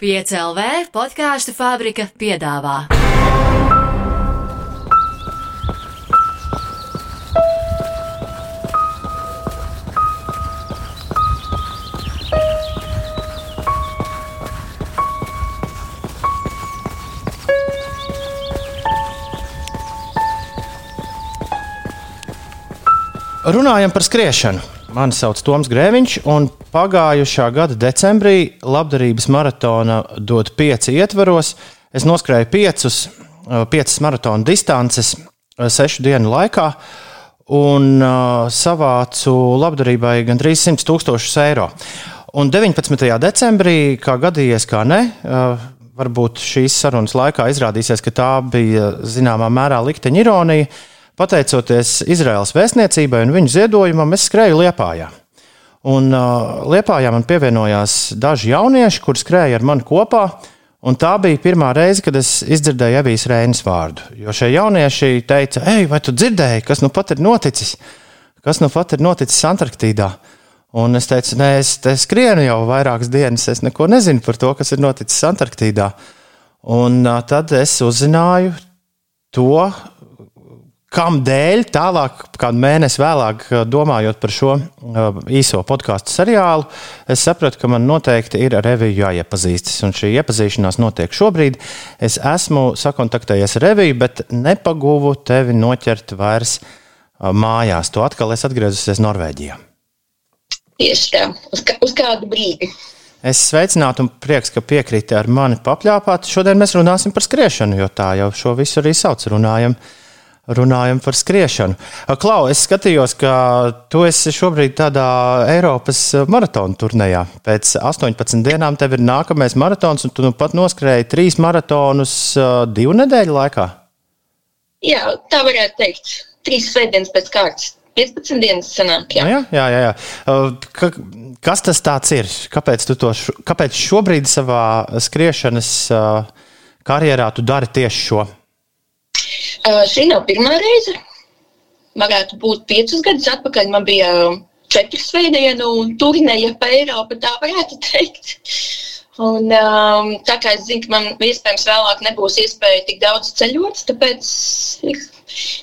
5CLV podkāstu fabrika piedāvā. Runājam par skriešanu. Mani sauc Toms Grēviņš, un pagājušā gada decembrī labdarības maratona dod pieci ietvaros. Es noskrēju piecus, piecas maratona distances sešu dienu laikā un savācu labdarībai gandrīz 100 tūkstošus eiro. Un 19. decembrī, kā gadījies, kā ne, varbūt šīs sarunas laikā izrādīsies, ka tā bija zināmā mērā likteņa ironija. Pateicoties Izraels vēstniecībai un viņu ziedojumam, es skrēju Liepājā. Un uh, Liepājā man pievienojās daži jaunieši, kuriem skrēja ar mani kopā. Un tā bija pirmā reize, kad es izdzirdēju Evijas Rēnas vārdu. Jo šie jaunieši teica, ej, vai tu dzirdēji, kas nu pat ir noticis? Kas nu pat ir noticis Antarktīdā? Un es teicu, nē, es skrienu jau vairākas dienas, es neko nezinu par to, kas ir noticis Antarktīdā. Un uh, tad es uzzināju to, kam dēļ tālāk, kādu mēnesi vēlāk, domājot par šo īso podkāstu seriālu, es sapratu, ka man noteikti ir ar reviju jāiepazīstas. Un šī iepazīšanās notiek šobrīd. Es esmu sakontaktējies ar reviju, bet nepaguvu tevi noķert vairs mājās. Tu atkal esi atgriezusies Norvēģijā. Tieši tā, uz, kā, uz kādu brīdi. Es sveicinātu un prieks, ka piekrīti ar mani papļāpāt. Šodien mēs runāsim par skriešanu, jo tā jau šo visu arī sauc. Runājam runājam par skriešanu. Klau, es skatījos, ka tu esi šobrīd tādā Eiropas maratona turnīrā. Pēc 18 dienām tev ir nākamais maratons, un tu nu pat noskrēji trīs maratonus divu nedēļu laikā. Jā, tā varētu teikt. Trīs svētdienas pēc kārtas. 15 dienas sanāk, jā. Jā, jā, jā. Ka, kas tas ir? Kāpēc, to, kāpēc šobrīd savā skriešanas karjerā tu dari tieši šo? Šī nav pirmā reize. Varētu būt piecus gadus atpakaļ. Man bija četru svētdienu turnīra pa Eiropu, tā varētu teikt. Un, um, tā kā es zinu, ka man iespējams vēlāk nebūs iespēja tik daudz ceļot, tāpēc,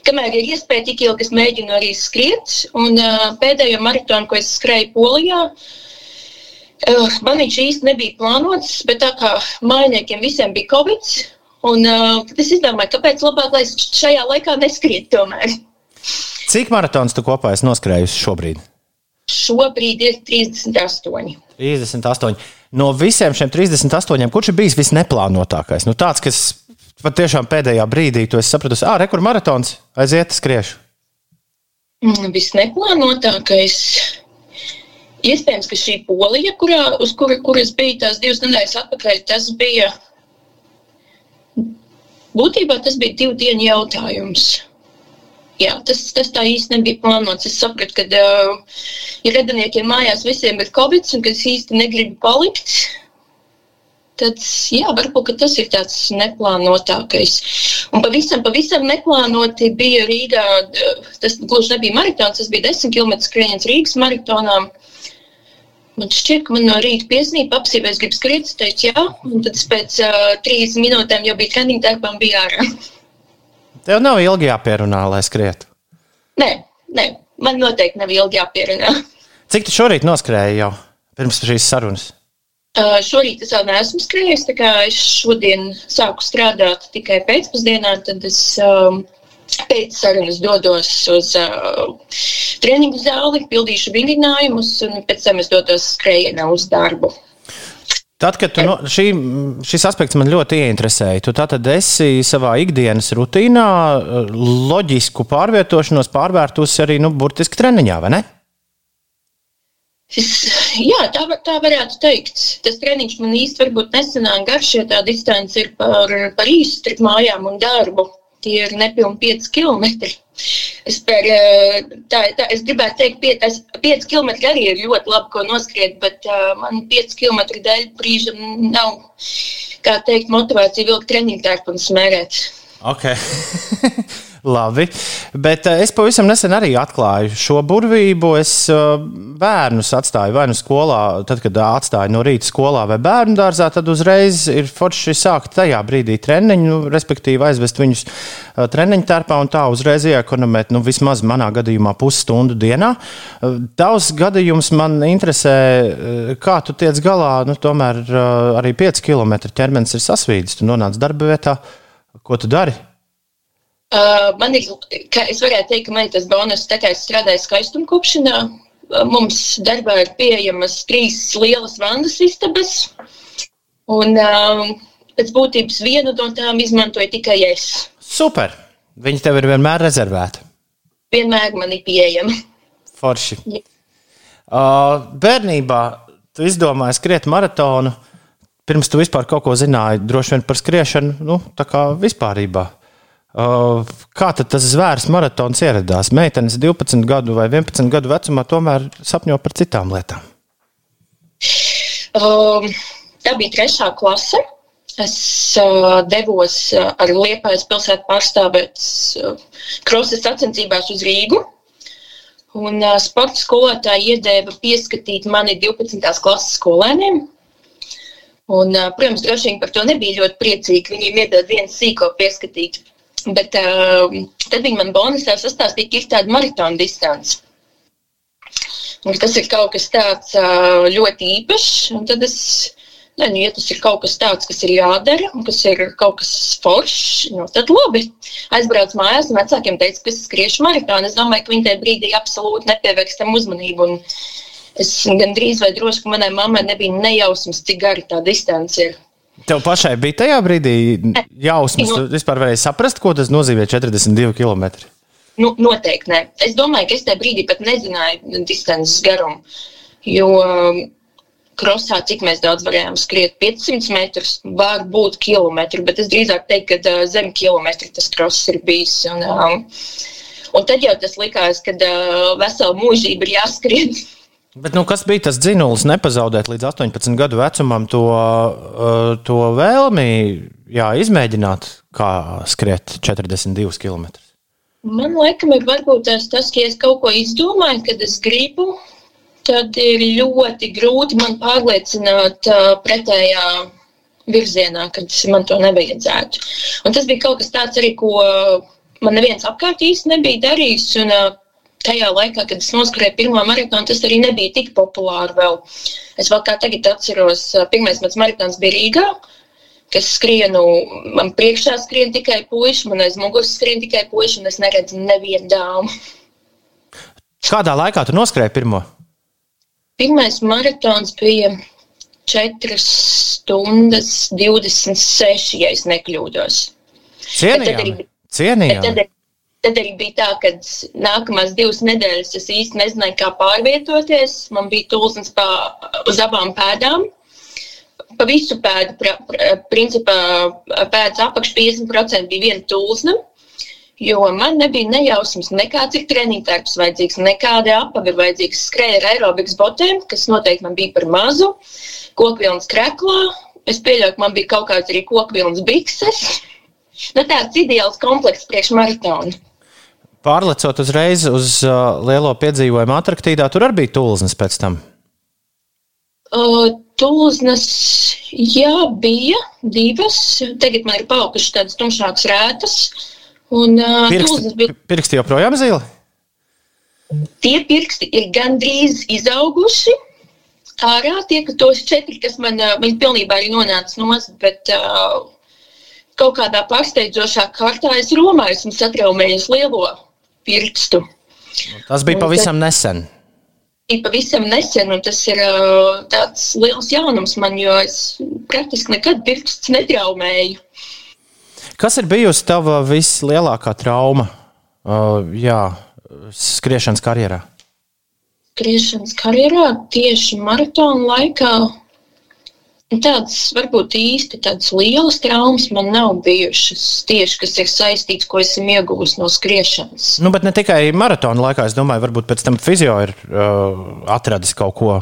kamēr ir iespēja, tik ilgi es mēģinu arī skriet. Un uh, pēdējo maratonu, ko es skrēju Polijā, uh, man viņš īsti nebija plānots, bet tā kā mainiekiem visiem bija Covid, Un, uh, tad es izdomāju, kāpēc labāk, lai es šajā laikā neskrietu tomēr. Cik maratons tu kopā esi noskrējusi šobrīd? Šobrīd ir 38. 38. No visiem šiem 38, kurš ir bijis visneplānotākais? Nu, tāds, kas patiešām pēdējā brīdī tu saprati, ah, rekur maratons, aiziet, skriešu. Mm, visneplānotākais. Iespējams, ka šī polija, kurā, uz kuru kur es biju tās divas nedēļas atpakaļ, tas bija Būtībā tas bija divu dienu jautājums. Jā, tas, tas tā īsti nebija plānots. Es sapratu, ka, uh, ja radiniekiem mājās visiem ir covid, un ka es īsti negribu palikt, tad jā, varbūt tas ir tāds neplānotākais. Un pavisam, pavisam neplānoti bija Rīgā. Tas gluži nebija maratons, tas bija 10 km skrējiens Rīgas maratonā. Man šķiet, ka man no rīta piesnīja, apsīvēs, grib skriet, es teicu, jā, un tad pēc uh, 30 minūtēm jau bija treniņa darbā un bija ārā. Tev nav ilgi jāpierunā, lai skrietu? Nē, nē, man noteikti nav ilgi jāpierunā. Cik tu šorīt noskrēji jau pirms šīs sarunas? Uh, šorīt es vēl neesmu skrējis, tā kā es šodien sāku strādāt tikai pēcpusdienā, tad es um, Pēc sarunas dodos uz uh, treniņu zāli, pildīšu vingrinājumus, un pēc tam es dodos skrējienā uz darbu. Tad, kad tu, no, šī, šis aspekts man ļoti ieinteresēja, tu tātad esi savā ikdienas rutīnā loģisku pārvietošanos pārvērtusi arī nu, burtiski treniņā, vai ne? Es, jā, tā, tā varētu teikt. Tas treniņš man īsti nesenāk garš, jo tā distance ir par, par īstu starp mājām un darbu tie ir nepilni 5 km. Es, par, eh, tā, tā, es gribētu teikt, ka 5 km arī ir ļoti labi, ko noskriet, bet uh, man 5 km dēļ brīžam nav teikt, motivācija vilkt treniņu tērpu un smērēt. Okay. Labi, bet uh, es pavisam nesen arī atklāju šo burvību. Es uh, bērnus atstāju vai nu skolā, tad, kad uh, atstāju no rīta skolā vai bērnu dārzā, tad uzreiz ir forši sākt tajā brīdī treniņu, nu, respektīvi aizvest viņus treniņu tērpā un tā uzreiz iekonomēt, nu, vismaz manā gadījumā pusstundu dienā. Tavs gadījums man interesē, kā tu tiec galā, nu, tomēr arī 5 km ķermenis ir sasvīdis, tu nonāc darba vietā, ko tu dari? Uh, man ir, es varētu teikt, ka man ir tas bonus, tā kā es strādāju skaistumkopšanā. Uh, mums darbā ir pieejamas trīs lielas vandas istabas, un uh, pēc būtības vienu no tām izmantoju tikai es. Super! Viņi tev ir vienmēr rezervēti. Vienmēr man ir pieejama. Forši. Jā. Uh, bērnībā tu izdomāji skriet maratonu. Pirms tu vispār kaut ko zināji, droši vien par skriešanu, nu, tā kā vispārībā. Uh, kā tas zvērs maratons ieradās? Meitenes 12 gadu vai 11 gadu vecumā tomēr sapņo par citām lietām. Um, tā bija trešā klase. Es uh, devos uh, ar Liepājas pilsētu pārstāvēt uh, krosas sacensībās uz Rīgu. Un uh, sporta skolotāja iedēva pieskatīt mani 12. klases skolēniem. Un, uh, protams, droši vien par to nebija ļoti priecīgi. Viņiem iedod vienu sīko pieskatīt. Bet uh, tad viņi man bonusā sastāstīja, ka ir tāda maratona distance. Un tas ir kaut kas tāds uh, ļoti īpašs. Un tad es, ne, nu, ja tas ir kaut kas tāds, kas ir jādara, un kas ir kaut kas foršs, nu, tad labi. Aizbraucu mājās, un vecākiem teicu, ka es skriešu maratonu. Es domāju, ka viņi tajā brīdī absolūti nepievērs tam uzmanību. Es gandrīz vai droši, ka manai mammai nebija nejausmas, cik gara tā distance ir. Tev pašai bija tajā brīdī jausmas, tu vispār varēji saprast, ko tas nozīmē 42 km. Nu, noteikti nē. Es domāju, ka es tajā brīdī pat nezināju distances garumu. Jo krosā, cik mēs daudz varējām skriet, 500 metrus, var būt kilometri, bet es drīzāk teiktu, ka zem kilometra tas kross ir bijis. Un, um, un tad jau tas likās, ka uh, vesela mūžība ir jāskrien. Bet, nu, kas bija tas dzinulis, nepazaudēt līdz 18 gadu vecumam to, uh, to vēlmi jā, izmēģināt, kā skriet 42 km? Man liekas, ir varbūt tas, tas, ka es kaut ko izdomāju, kad es gribu, tad ir ļoti grūti man pārliecināt uh, pretējā virzienā, kad man to nevajadzētu. Un tas bija kaut kas tāds arī, ko man neviens apkārt īsti nebija darījis. Un, uh, tajā laikā, kad es noskrēju pirmo maratonu, tas arī nebija tik populāri vēl. Es vēl kā tagad atceros, pirmais mans maratons bija Rīgā, kas skrienu, man priekšā skrien tikai puiši, man aiz muguras skrien tikai puiši, un es neredzu nevienu dāmu. Kādā laikā tu noskrēji pirmo? Pirmais maratons bija 4 stundas 26, ja es nekļūdos. Cienījami. Cienījami. Tad arī bija tā, ka nākamās divas nedēļas es īsti nezināju, kā pārvietoties. Man bija tulsnes pa, uz abām pēdām. Pa visu pēdu, pra, pra, principā pēdas apakš 50% bija viena tulsne. Jo man nebija nejausmas, nekāds ir treniņtērps vajadzīgs, nekāda apavi vajadzīgs. Skrēja ar aerobikas botēm, kas noteikti man bija par mazu, kokvilnas kreklā. Es pieļauju, ka man bija kaut kāds arī kokvilnas bikses. Nu, tāds ideāls komplekss priekš maratonu. Pārlecot uzreiz uz uh, lielo piedzīvojumu Antarktīdā, tur arī bija tulznes pēc tam. Uh, tulznes, jā, bija divas. Tagad man ir paukušas tādas tumšākas rētas. Un, uh, pirksti, bija... pirksti joprojām zili? Tie pirksti ir gandrīz izauguši. Ārā tie, ka tos četri, kas man, uh, viņi pilnībā ir nonācis nost, bet uh, kaut kādā pārsteidzošā kārtā es romāju, esmu satraumējies lielo pirkstu. Tas bija pavisam nesen. Bija pavisam nesen, un tas ir uh, tāds liels jaunums man, jo es praktiski nekad pirksts netraumēju. Kas ir bijusi tava vislielākā trauma uh, jā, skriešanas karjerā? Skriešanas karjerā tieši maratona laikā Tādas varbūt īsti tādas lielas traumas man nav bijušas tieši, kas ir saistīts, ko esam ieguvusi no skriešanas. Nu, bet ne tikai maratona laikā, es domāju, varbūt pēc tam fizio ir uh, atradis kaut ko,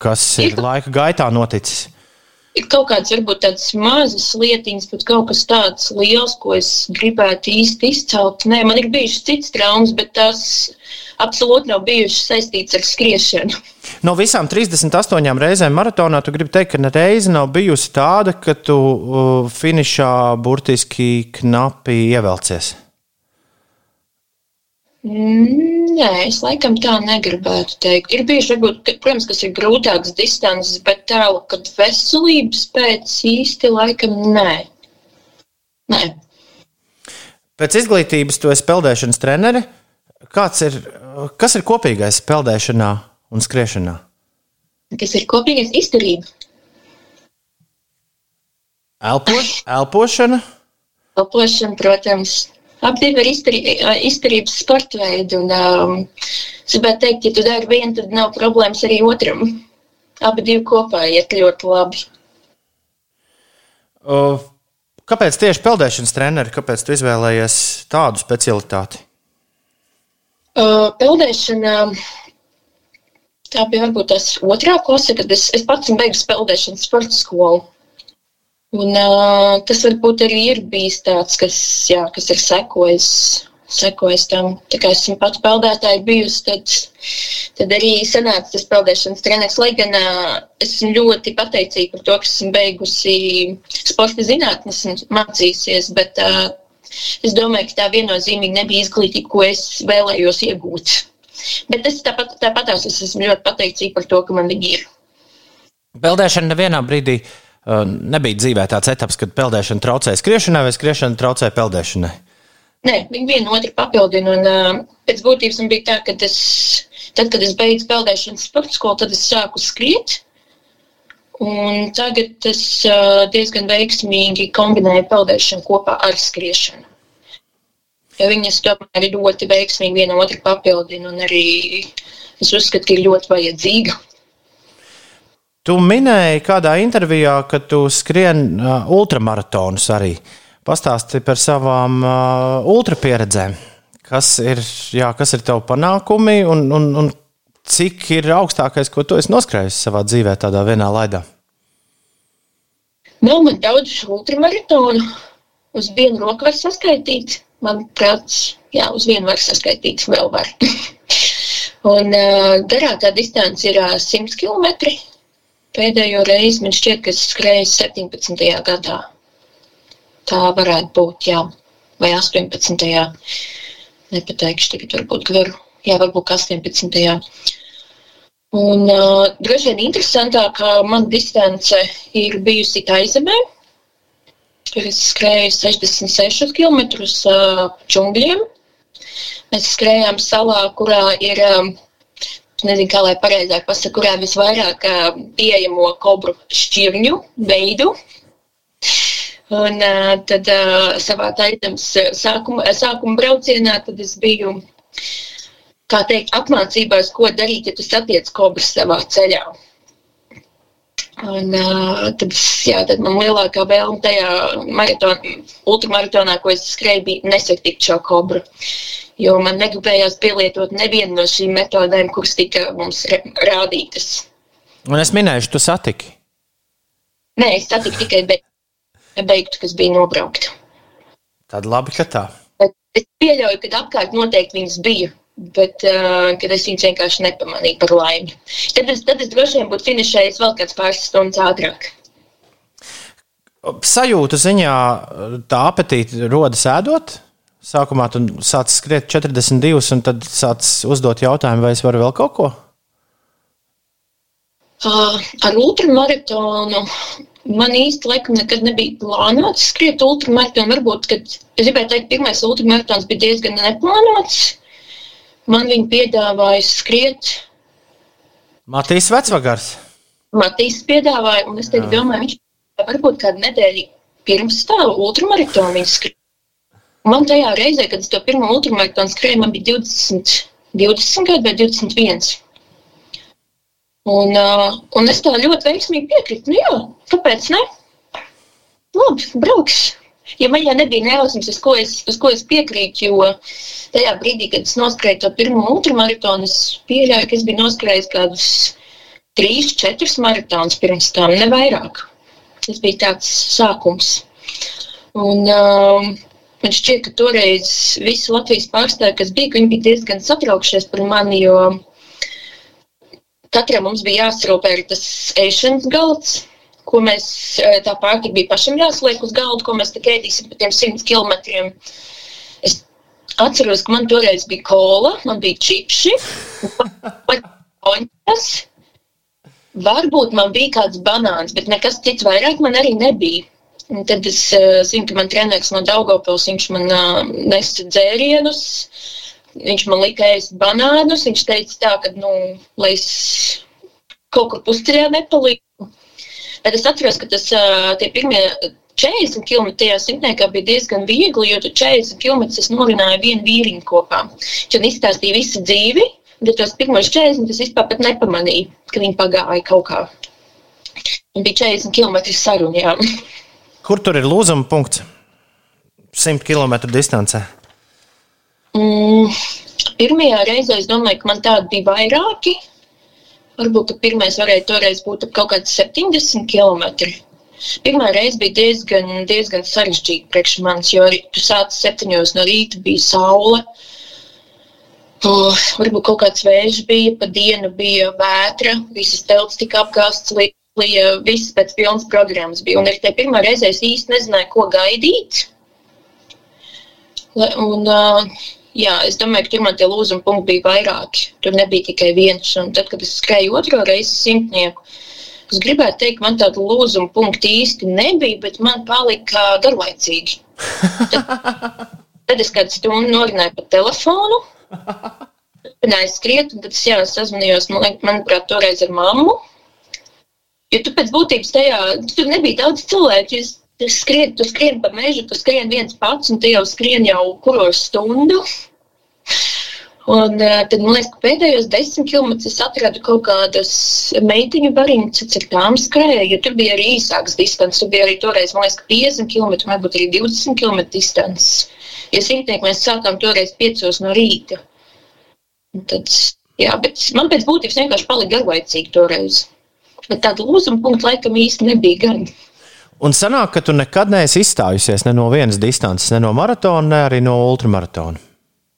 kas ir, ir laika gaitā noticis. ir kaut kādas, varbūt tādas mazas lietiņas, bet kaut kas tāds liels, ko es gribētu īsti izcelt. Nē, man ir bijušas citas traumas, bet tās absolūti nav bijušas saistītas ar skriešanu. No visām 38 reizēm maratonā tu gribi teikt, ka ne reize nav bijusi tāda, ka tu uh, finišā burtiski knapi ievelcies. Nē, es laikam tā negribētu teikt. Ir bijuši, varbūt, protams, kas ir grūtākas distances, bet tā, ka veselības pēc īsti laikam nē. nē. Pēc izglītības tu esi peldēšanas trenere. Kāds ir, kas ir kopīgais peldēšanā un skriešanā? Kas ir kopīgais izturība? Elpo, elpošana? Elpošana, protams. Abi ir izturī, izturības sporta veidi. Un, um, es gribētu teikt, ja tu dari vienu, tad nav problēmas arī otram. Abi divi kopā iet ļoti labi. Uh, kāpēc tieši peldēšanas treneri? Kāpēc tu izvēlējies tādu specialitāti? Uh, peldēšana. Tā bija varbūt tas otrā klase, kad es, es pats beidzu peldēšanas sporta skolu. Un, uh, tas varbūt arī ir bijis tāds, kas, jā, kas ir sekojis, sekojis tam. Tā kā esmu pats peldētāji bijusi, tad, tad arī sanāca tas peldēšanas treneris. Lai gan uh, esmu ļoti pateicīga par to, ka esmu beigusi sporta zinātnes un mācījusies, bet uh, es domāju, ka tā viennozīmīgi nebija izglītība, ko es vēlējos iegūt. Bet es tāpat, tāpat es esmu ļoti pateicīga par to, ka man viņi ir. Peldēšana nevienā brīdī uh, nebija dzīvē tāds etaps, kad peldēšana traucēja skriešanai vai skriešana traucēja peldēšanai? Nē, viņi viena otru papildina. Un, uh, pēc būtības man bija tā, ka es, tad, kad es beidzu peldēšanas sporta skolu, tad es sāku skriet. Un tagad es uh, diezgan veiksmīgi kombinēju peldēšanu kopā ar skriešanu. Ja viņas tomēr ir ļoti veiksmīgi viena otru papildina, un arī es uzskatu, ka ir ļoti vajadzīga. Tu minēji kādā intervijā, ka tu skrien uh, ultramaratonus arī. Pastāsti par savām uh, ultrapieredzēm. Kas ir, jā, kas ir tavi panākumi un, un, un cik ir augstākais, ko tu esi noskrējis savā dzīvē, tādā vienā laidā? Nav man daudz ultramaratonu. Uz vienu roku var saskaitīt. Manuprāt, jā, uz vienu var saskaitīt, vēl var. un uh, garākā distance ir uh, 100 km. Pēdējo reizi man šķiet, ka es skrēju 17. gadā. Tā varētu būt, jā, vai 18. Nepateikšu, tagad varbūt garu. Jā, varbūt 18. Un uh, droši vien interesantākā man distance ir bijusi Taizemē. Es skrēju 66 km džungļiem. Mēs skrējām salā, kurā ir nezinu, kā lai pareizāk pasaka, kurā visvairāk pieejamo kobru šķirņu veidu. Un tad savā taisnības sākuma, sākuma braucienā tad es biju, kā teikt, apmācībās, ko darīt, ja tu satiec kobru savā ceļā. Un, uh, tad, jā, tad man lielākā vēlme tajā maratonā, ultramaratonā, ko es skrēju, bija nesatikt šo kobru. Jo man negribējās pielietot nevienu no šīm metodēm, kuras tika mums rādītas. Un es minēju, tu satiki? Nē, es satiku tikai beigtu, beigtu kas bija nobraukta. Tad labi, ka tā. Bet es pieļauju, ka apkārt noteikti viņas bija. Bet, uh, es viņu vienkārši nepamanīju par laimi, tad es, tad es droši vien būtu finišējis vēl kāds pāris stundas ātrāk. Sajūta ziņā tā apetīte rodas ēdot, Sākumā tu sāc skriet 42, un tad sāc uzdot jautājumu, vai es varu vēl kaut ko? Uh, ar ultramaratonu man īsti laikam nekad nebija plānots skriet ultramaratonu. Varbūt, kad es gribēju teikt, pirmais ultramaratons bija diezgan neplānots. Man viņa piedāvāja skriet. Matīs Vecvagars. Matīs piedāvāja, un es teicu, domāju, viņš varbūt kādu nedēļu pirms tā ultramaratonu viņa skriet. Man tajā reizē, kad es to pirmo ultramaratonu skrēju, man bija 20, 20 gadi vai 21. Un, uh, un es tā ļoti veiksmīgi piekritu. Nu, jā, kāpēc ne? Labi, brauks. Ja man jau nebija nejausmas, uz ko es, uz ko es piekrītu, jo tajā brīdī, kad es noskrēju to pirmo ultramaratonu, es pieļauju, ka es biju noskrējis kādus trīs, četrus maratonus pirms tam, ne vairāk. Tas bija tāds sākums. Un, um, man šķiet, ka toreiz visi Latvijas pārstāvji, kas bija, viņi bija diezgan satraukšies par mani, jo katram mums bija jāsarūpē tas ēšanas galds, ko mēs, eh, tā pārtika bija pašam jāsliek uz galdu, ko mēs tik ēdīsim pa tiem simt kilometriem. Es atceros, ka man toreiz bija kola, man bija čipši, oņas, varbūt man bija kāds banāns, bet nekas cits vairāk man arī nebija. Un tad es uh, zinu, ka man treneris no Daugopils, viņš man uh, nesa dzērienus, viņš man lika ēst banānus, viņš teica tā, ka, nu, lai es kaut kur pusceļā nepalīku. Bet es atceros, ka tas tie pirmie 40 km tajā simtniekā bija diezgan viegli, jo tur 40 km es norināju vienu vīriņu kopā. Viņš izstāstīja visu dzīvi, bet tos pirmos 40 es vispār pat nepamanīju, ka viņi pagāja kaut kā. Un bija 40 km sarunām. Kur tur ir lūzuma punkts? 100 km distancē. Mm, pirmajā reizē es domāju, ka man tādi bija vairāki. Varbūt pirmais varēja toreiz būt kaut kāds 70 km. Pirmā reize bija diezgan, diezgan sarežģīta priekš manis, jo tu sāci septiņos no rīta, bija saule. Uh, varbūt kaut kāds vējš bija, pa dienu bija vētra, visas telts tika apgāzts līdz bija viss pēc pilnas programmas. Bija. Un arī tajā pirmā reizē es īsti nezināju, ko gaidīt. Un, uh, jā, es domāju, ka man tie lūzuma punkti bija vairāki. Tur nebija tikai viens. Un tad, kad es skrēju otro reizi simtnieku, es gribētu teikt, man tādu lūzuma punktu īsti nebija, bet man palika garlaicīgi. Tad, tad es kādu stundu norunāju pa telefonu. Turpināju skriet, un tad es jā, sazvanījos, man, manuprāt, toreiz ar mammu. Jo tu pēc būtības tajā, tur nebija daudz cilvēku. Tu skrien, tu skrien pa mežu, tu skrien viens pats, un tu jau skrien jau kuros stundu. Un uh, tad man liekas, ka pēdējos desmit kilometrus atradu kaut kādas meitiņu bariņas, cik tām skrēja, jo tur bija arī īsāks distance. Tur bija arī toreiz, man liekas, 50 km, varbūt arī 20 km distance. Ja simtnieki mēs sākām toreiz piecos no rīta. Un tad, jā, bet man pēc būtības vienkārši palika garlaicīgi toreiz. Bet tādu lūzumu punktu laikam īsti nebija gan. Un sanāk, ka tu nekad neesi izstājusies ne no vienas distances, ne no maratona, ne arī no ultramaratona.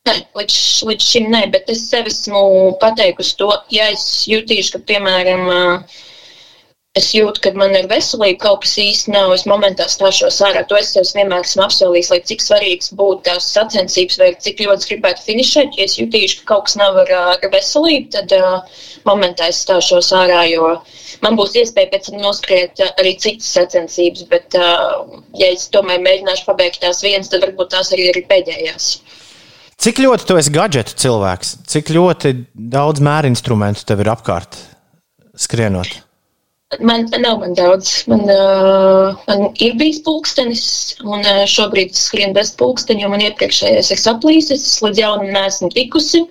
Nē, līdz, līdz šim nē, bet es sev esmu pateikusi to, ja es jutīšu, ka, piemēram, es jūtu, ka man ir veselība, kaut kas īsti nav, es momentā stāšos ārā. To es sev vienmēr esmu apsolījis, lai cik svarīgs būtu tās sacensības, vai cik ļoti gribētu finišēt. Ja es jutīšu, ka kaut kas nav ar, ar veselību, tad uh, momentā es stāšos ārā, jo man būs iespēja pēc tam noskriet arī citas sacensības, bet, uh, ja es tomēr mēģināšu pabeigt tās vienas, tad varbūt tās arī ir pēdējās. Cik ļoti tu esi gadgetu cilvēks? Cik ļoti daudz mēru instrumentu tev ir apkārt skrienot? Man nav man daudz. Man, uh, man ir bijis pulkstenis, un uh, šobrīd es skrienu bez pulksteņa, jo man iepriekšējais ir saplīsis. Es līdz jaunam neesmu tikusi.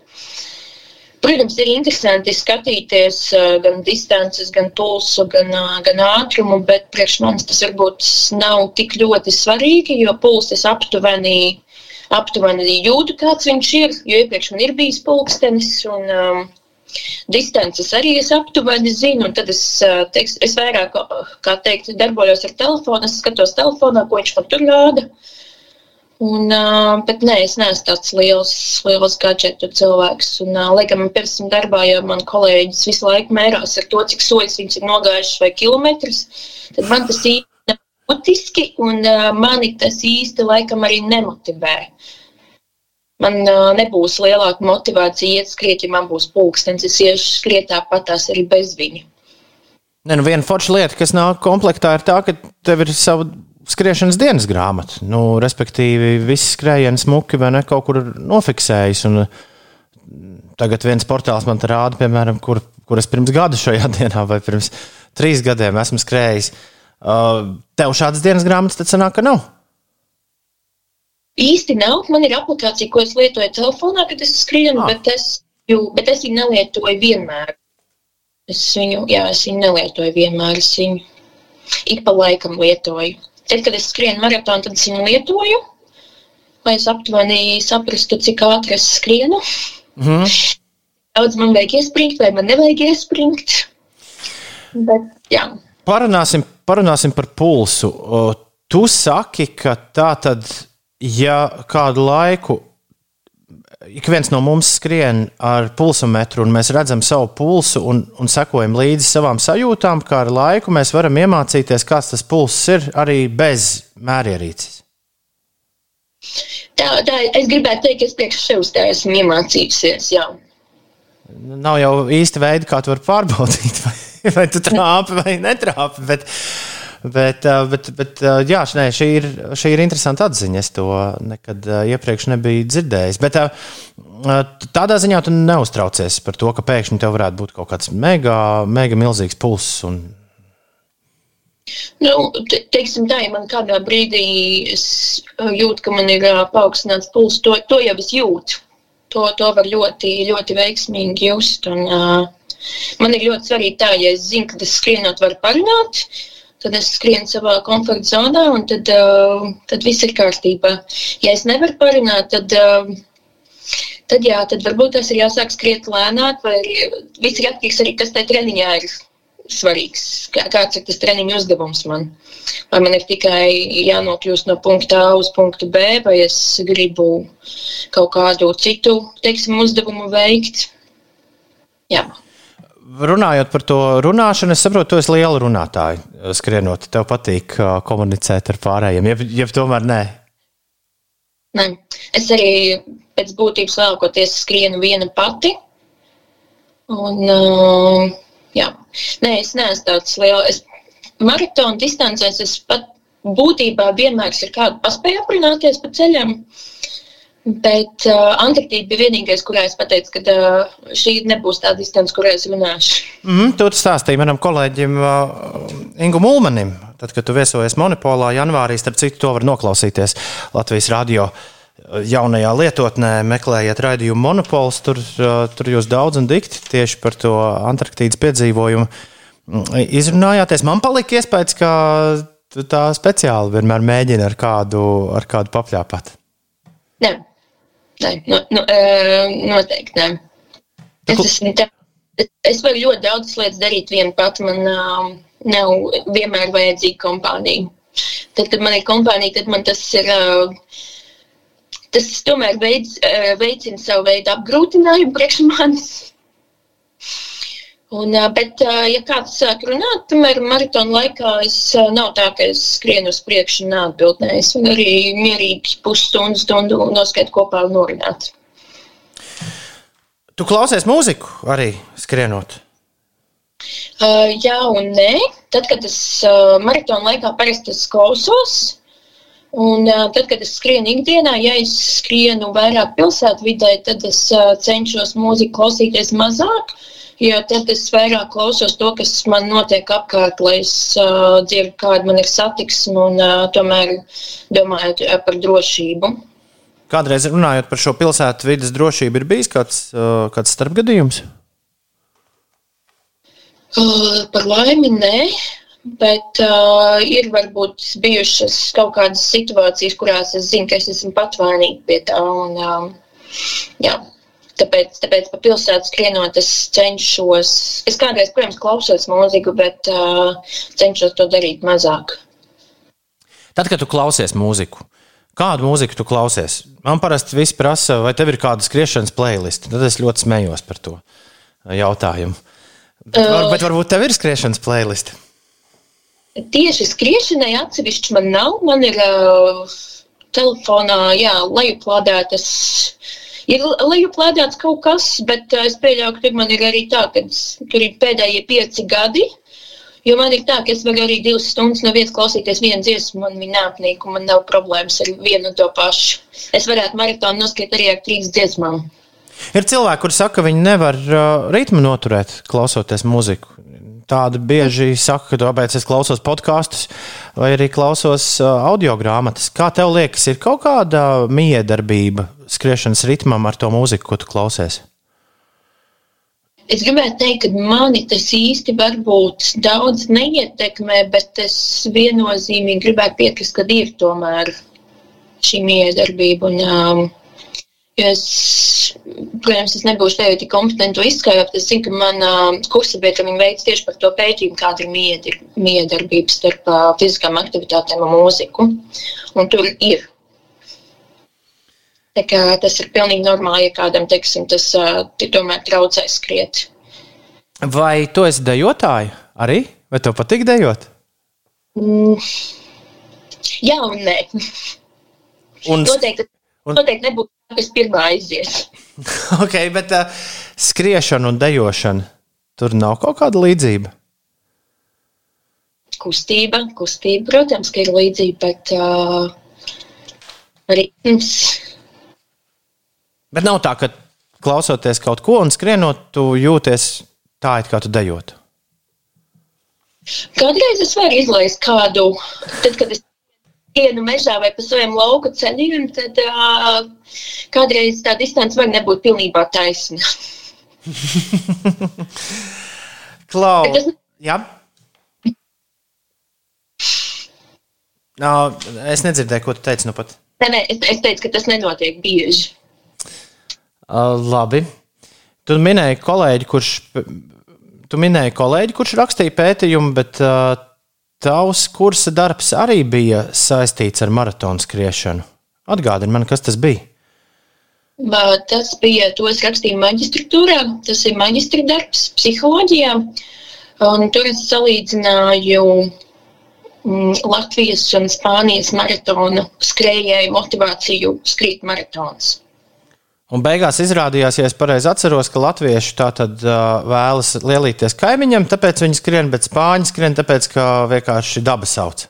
Protams, ir interesanti skatīties uh, gan distances, gan pulsu, gan, uh, gan ātrumu, bet priekš manis tas varbūt nav tik ļoti svarīgi, jo pulses aptuveni, aptuveni jūtu, kāds viņš ir, jo iepriekš man ir bijis pulkstenis. Un, um, Distances arī es aptuveni zinu, un tad es, teiks, es vairāk, kā teikt, darbojos ar telefonu, es skatos telefonā, ko viņš man tur rāda. Un, uh, bet nē, es neesmu tāds liels, liels gadgetu cilvēks. Un, uh, lai gan man pirms tam darbā, ja man kolēģis visu laiku mērās ar to, cik soļus viņš ir nogājuši vai kilometrus, tad man tas īsti nav būtiski, un uh, mani tas īsti laikam arī nemotivē. Man uh, nebūs lielāka motivācija iet skriet, ja man būs pulkstenis. Es iešu skriet tāpat tās arī bez viņa. Ne, nu viena forša lieta, kas nāk komplektā, ir tā, ka tev ir sava skriešanas dienas grāmata. Nu, respektīvi, viss skrējiens smuki vai ne kaut kur nofiksējis. Un, tagad viens portāls man rāda, piemēram, kur, kur es pirms gada šajā dienā vai pirms trīs gadiem esmu skrējis. Uh, tev šādas dienas grāmatas tad sanāk, ka nav. Īsti nav. Man ir aplikācija, ko es lietoju telefonā, kad es skrienu, ah. bet, es, jū, bet es viņu nelietoju vienmēr. Es viņu, jā, es viņu nelietoju vienmēr. Es viņu ik pa laikam lietoju. Tad, kad es skrienu maratonu, tad es viņu lietoju, lai es aptuveni saprastu, cik ātri es skrienu. Mm. Daudz man vajag iespringt, vai man nevajag iespringt. Bet, jā. parunāsim, parunāsim par pulsu. Tu saki, ka tā tad, ja kādu laiku ik viens no mums skrien ar pulsometru, un mēs redzam savu pulsu un, un sekojam līdzi savām sajūtām, kā ar laiku mēs varam iemācīties, kāds tas pulss ir arī bez mērierīces. Tā, tā, es gribētu teikt, ka es priekš sevis tā esmu iemācījusies. Jā. Nav jau īsti veidi, kā to var pārbaudīt, vai, vai tu trāpi vai netrāpi. Bet, bet, bet, bet jā, nē, šī, ir, šī ir interesanta atziņa. Es to nekad iepriekš nebiju dzirdējis. Bet tādā ziņā tu neuztraucies par to, ka pēkšņi tev varētu būt kaut kāds mega, mega milzīgs pulss. Un... Nu, te, teiksim tā, ja man kādā brīdī jūtu, ka man ir paaugstināts pulss, to, to jau es jūtu to, to var ļoti, ļoti veiksmīgi just. Un, uh, man ir ļoti svarīgi tā, ja es zinu, ka es skrienot varu parunāt, tad es skrienu savā komforta zonā, un tad, uh, tad viss ir kārtībā. Ja es nevaru parunāt, tad, uh, tad, jā, tad varbūt tas ir jāsāk skriet lēnāk, vai viss ir atkarīgs arī, kas tajā treniņā ir svarīgs. Kāds ir tas treniņu uzdevums man? Vai man ir tikai jānokļūst no punkta A uz punktu B, vai es gribu kaut kādu citu teiksim, uzdevumu veikt? Jā. Runājot par to runāšanu, es saprotu, tu esi liela runātāja. Skrienot, tev patīk uh, komunicēt ar pārējiem, ja, ja tomēr nē. Nē, es arī pēc būtības lielākoties skrienu viena pati. Un, uh, Jā. Nē, es neesmu tāds liels. Maratona distancēs es pat būtībā vienmēr ir kādu paspēju aprunāties pa ceļam. Bet uh, Antarktīda bija vienīgais, kurā es pateicu, ka uh, šī nebūs tā distance, kurā es runāšu. Mm, tu stāstīji manam kolēģim uh, Ingu Mulmanim, tad, kad tu viesojies Monopolā janvārī, starp citu, to var noklausīties Latvijas radio. Uh, jaunajā lietotnē meklējiet raidījumu monopols. Tur, tur jūs daudz un dikti tieši par to Antarktīdas piedzīvojumu mm, izrunājāties. Man palika iespējas, ka tā speciāli vienmēr mēģina ar kādu, ar kādu papļāpāt. Nē, nē no, no, noteikti nē. Es, esmu, tā, es varu ļoti daudz lietas darīt viena pati. Man uh, nav vienmēr vajadzīga kompānija. Tad, kad man ir kompānija, tad man tas ir. Uh, tas tomēr veids, eh, veicina savu veidu apgrūtinājumu priekš manis. Un, bet, ja kāds sāk runāt, piemēram, maratona laikā, es nav tā, ka es skrienu uz priekšu un atbildēju. Es varu arī mierīgi pusstundu, stundu noskait kopā un norināt. Tu klausies mūziku arī skrienot? Uh, jā un nē. Tad, kad es uh, maratona laikā parasti klausos, Un, uh, tad, kad es skrienu ikdienā, ja es skrienu vairāk pilsētvidē, tad es uh, cenšos mūziku klausīties mazāk, jo tad es vairāk klausos to, kas man notiek apkārt, lai es uh, dzirdu, kāda man ir satiksme un uh, tomēr domājot uh, par drošību. Kādreiz runājot par šo pilsētu vidas drošību, ir bijis kāds, uh, kāds starpgadījums? Uh, par laimi, nē. Bet uh, ir varbūt bijušas kaut kādas situācijas, kurās es zinu, ka es esmu patvainīga pie tā. Un, um, jā, tāpēc, tāpēc pa pilsētu skrienot, es cenšos. Es kādreiz, protams, klausos mūziku, bet uh, cenšos to darīt mazāk. Tad, kad tu klausies mūziku, kādu mūziku tu klausies? Man parasti viss prasa, vai tev ir kāda skriešanas playlist. Tad es ļoti smējos par to jautājumu. Bet, var, bet varbūt tev ir skriešanas playlist? Tieši skriešanai atsevišķi man nav. Man ir uh, telefonā jā, lejuplādētas. Ir lejuplādēts kaut kas, bet uh, es pieļauju, ka man ir arī tā, ka tur ir pēdējie pieci gadi. Jo man ir tā, ka es varu arī divas stundas no vietas klausīties vienu dziesmu, man viņa neapnīk, un man nav problēmas ar vienu un to pašu. Es varētu maratonu noskriet arī ar trīs dziesmām. Ir cilvēki, kuriem saka, ka viņi nevar uh, ritmu noturēt, klausoties muziku tādi bieži saka, ka tāpēc es klausos podkāstus vai arī klausos uh, audio grāmatas. Kā tev liekas, ir kaut kāda miedarbība skriešanas ritmam ar to mūziku, ko tu klausies? Es gribētu teikt, ka mani tas īsti varbūt daudz neietekmē, bet es viennozīmīgi gribētu piekrist, ka ir tomēr šī miedarbība. Un, um, Es, protams, es nebūšu tevi tik kompetenti izskaidrot. Es zinu, ka manā uh, kursa biedra viņa veids tieši par to pētījumu, kāda ir miedarbība starp uh, fiziskām aktivitātēm un mūziku. Un tur ir. Tā kā tas ir pilnīgi normāli, ja kādam, teiksim, tas uh, tomēr traucē skriet. Vai tu esi dejotāja arī? Vai tev patīk dejot? Mm. Jā un nē. Un, Noteikti, un- noteikti nebūtu kas pirmā aizies. ok, bet uh, skriešana un dejošana tur nav kaut kāda līdzība. Kustība, kustība, protams, ka ir līdzība, bet uh, ritms. Bet nav tā, ka klausoties kaut ko un skrienot, tu jūties tā, it kā tu dejotu. Kādreiz es varu izlaist kādu, tad, kad es ienu mežā vai pa saviem lauku ceļiem, tad uh, kādreiz tā distance var nebūt pilnībā taisna. Klau, tas- jā. Nav, es nedzirdēju, ko tu teici. Nu pat. Nē, nē, es, es teicu, ka tas nenotiek bieži. Uh, labi. Tu minēji kolēģi, kurš, tu minēji kolēģi, kurš rakstīja pētījumu, bet uh, tavs kursa darbs arī bija saistīts ar maratonu skriešanu. Atgādini man, kas tas bija. Tas bija, to es rakstīju maģistratūrā, tas ir maģistra darbs psiholoģijā. Un tur es salīdzināju mm, Latvijas un Spānijas maratonu skrejēju motivāciju skrīt maratons. Un beigās izrādījās, ja es pareizi atceros, ka latvieši tā tad uh, vēlas lielīties kaimiņam, tāpēc viņi skrien, bet spāņi skrien, tāpēc ka vienkārši daba sauc.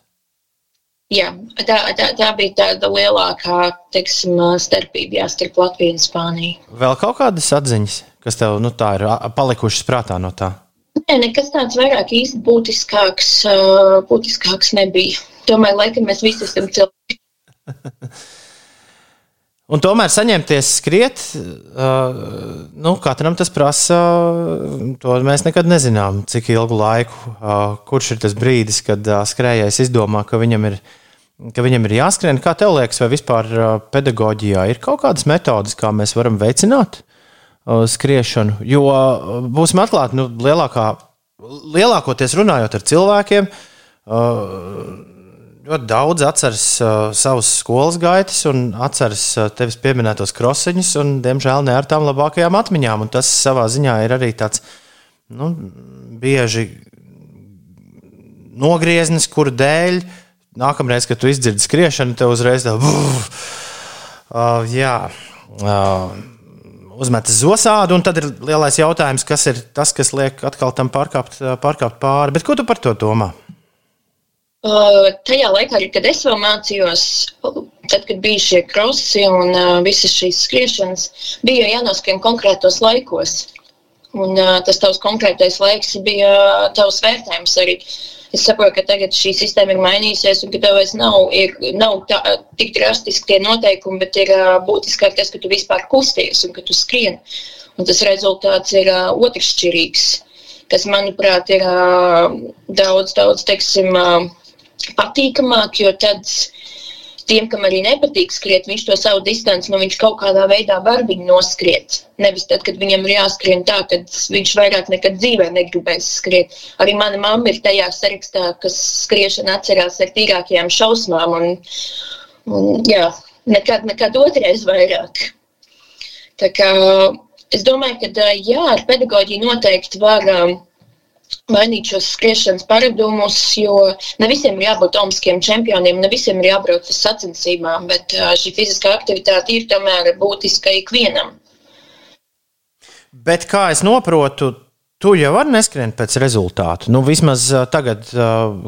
Jā, tā, tā, tā bija tāda lielākā teiksim, starpība jā, starp Latviju un Spāniju. Vēl kaut kādas atziņas, kas tev nu, tā ir palikušas prātā no tā. Nē, nekas tāds vairāk īsti būtiskāks, būtiskāks nebija. Tomēr, laikam, mēs visi esam cilvēki. Un tomēr saņemties skriet, nu, katram tas prasa. To mēs nekad nezinām, cik ilgu laiku, kurš ir tas brīdis, kad skrējējs izdomā, ka viņam ir, ka viņam ir jāskrien. Kā tev liekas, vai vispār pedagoģijā ir kaut kādas metodes, kā mēs varam veicināt skriešanu? Jo būsim atklāti, nu, lielākā, lielākoties runājot ar cilvēkiem. Ļoti daudz atceras uh, savus skolas gaitas un atceras uh, tevis pieminētos krosiņus, un, diemžēl, ne ar tām labākajām atmiņām. Un tas savā ziņā ir arī tāds nu, bieži nogrieznis, kuru dēļ nākamreiz, kad tu izdzirdi skriešanu, tev uzreiz tā, uh, jā, uh, uzmetas zosādu, un tad ir lielais jautājums, kas ir tas, kas liek atkal tam pārkāpt, uh, pārkāpt pāri. Bet ko tu par to domā? Uh, tajā laikā, kad es vēl mācījos, tad, kad bija šie krosi un uh, visas šīs skriešanas, bija jānoskrien konkrētos laikos. Un, uh, tas tavs konkrētais laiks bija tavs vērtējums arī. Es saprotu, ka tagad šī sistēma ir mainījusies, un ka tev vairs nav, ir, nav tā, tik drastiski tie noteikumi, bet ir uh, būtiskāk tas, ka tu vispār kusties un ka tu skrien. Un tas rezultāts ir uh, otršķirīgs, kas, manuprāt, ir uh, daudz, daudz, teiksim, uh, patīkamāk, jo tad tiem, kam arī nepatīk skriet, viņš to savu distanci, nu, viņš kaut kādā veidā var viņu noskriet. Nevis tad, kad viņam ir jāskrien tā, ka viņš vairāk nekad dzīvē negribēs skriet. Arī mana mamma ir tajā sarakstā, kas skriešana atcerās ar tīrākajām šausmām. Un, un, jā, nekad, nekad otrais vairāk. Tā kā, es domāju, ka jā, ar pedagoģiju noteikti var um, mainīt šos skriešanas paradumus, jo ne visiem ir jābūt olimpiskiem čempioniem, ne visiem ir jābrauc uz sacensībām, bet šī fiziskā aktivitāte ir tomēr būtiska ikvienam. Bet kā es saprotu, tu jau vari neskriet pēc rezultātu. Nu, vismaz tagad,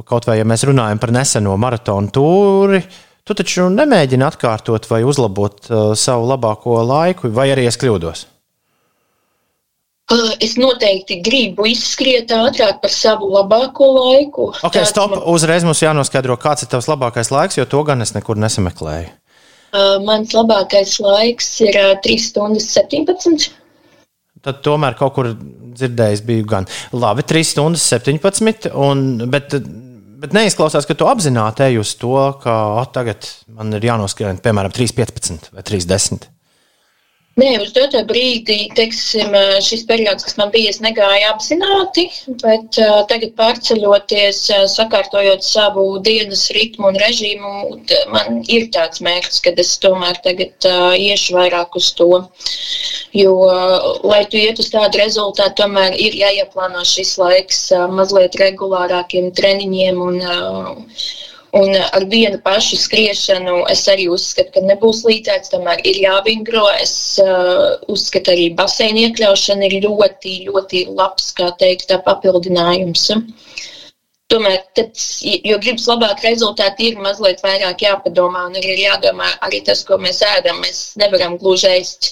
kaut vai ja mēs runājam par neseno maratonu tūri, tu taču nemēģini atkārtot vai uzlabot savu labāko laiku, vai arī es kļūdos. Es noteikti gribu izskriet ātrāk par savu labāko laiku. Ok, Tāds stop. man- Uzreiz mums jānoskaidro, kāds ir tavs labākais laiks, jo to gan es nekur nesameklēju. Uh, Mans labākais laiks ir uh, 3 stundas 17. Tad tomēr kaut kur dzirdējis, biju gan. Labi, 3 stundas 17. Un, bet, bet neizklausās, ka tu apzināti ej uz to, ka oh, tagad man ir jānoskrien piemēram 3,15 vai 3,10. Nē, uz doto brīdi, teiksim, šis periods, kas man bija, es negāju apzināti, bet uh, tagad pārceļoties, uh, sakārtojot savu dienas ritmu un režīmu, man ir tāds mērķis, ka es tomēr tagad uh, iešu vairāk uz to. Jo, lai tu iet uz tādu rezultātu, tomēr ir jāieplāno šis laiks mazliet regulārākiem treniņiem un Un ar vienu pašu skriešanu es arī uzskatu, ka nebūs līdzēts, tomēr ir jāvingro. Es uh, uzskatu, arī baseina iekļaušana ir ļoti, ļoti labs, kā teikt, papildinājums. Tomēr, tad, jo gribas labāk rezultāti, ir mazliet vairāk jāpadomā un arī ir jādomā arī tas, ko mēs ēdam. Mēs nevaram gluži ēst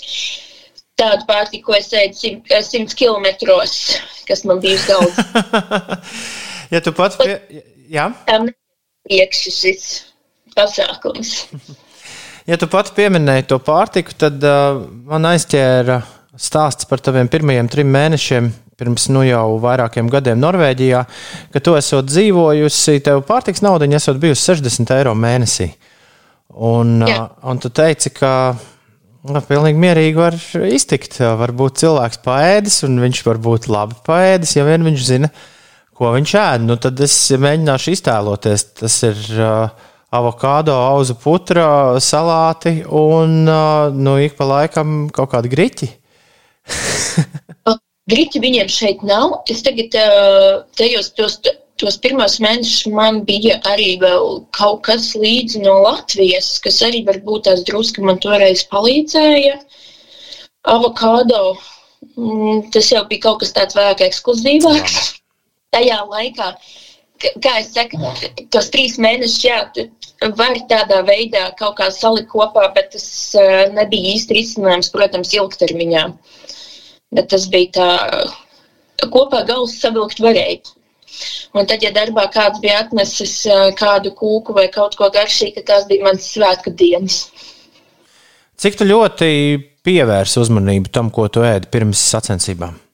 tādu pārtiku, ko es ēdu simt, simt kilometros, kas man bija galda. ja tu pats pie... Jā. Um, iekšā šis pasākums. Ja tu pats pieminēji to pārtiku, tad uh, man aizķēra stāsts par taviem pirmajiem trim mēnešiem. Pirms nu jau vairākiem gadiem Norvēģijā, kad tu esat dzīvojusi, tev pārtiks nauda esot bijusi 60 eiro mēnesī. Un, Jā. uh, un tu teici, ka nu, pilnīgi mierīgi var iztikt. Varbūt cilvēks paēdis, un viņš var būt labi paēdis, ja vien viņš zina, uh, ko viņš ēd. Nu, tad es mēģināšu iztēloties. Tas ir uh, avokado, auzu putra, salāti un uh, nu, ik pa laikam kaut kādi griķi. Griķi viņiem šeit nav. Es tagad uh, tajos tos, tos pirmos mēnešus man bija arī vēl kaut kas līdzi no Latvijas, kas arī varbūt tās drusku man toreiz palīdzēja. Avokado, mm, tas jau bija kaut kas tāds vairāk ekskluzīvāks. Jā tajā laikā, kā es saku, tos trīs mēnešus, jā, var tādā veidā kaut kā salikt kopā, bet tas uh, nebija īsti risinājums, protams, ilgtermiņā. Bet tas bija tā, kopā galus savilkt varēja. Un tad, ja darbā kāds bija atnesis uh, kādu kūku vai kaut ko garšīgu, tad tās bija manas svētku dienas. Cik tu ļoti pievērsi uzmanību tam, ko tu ēdi pirms sacensībām?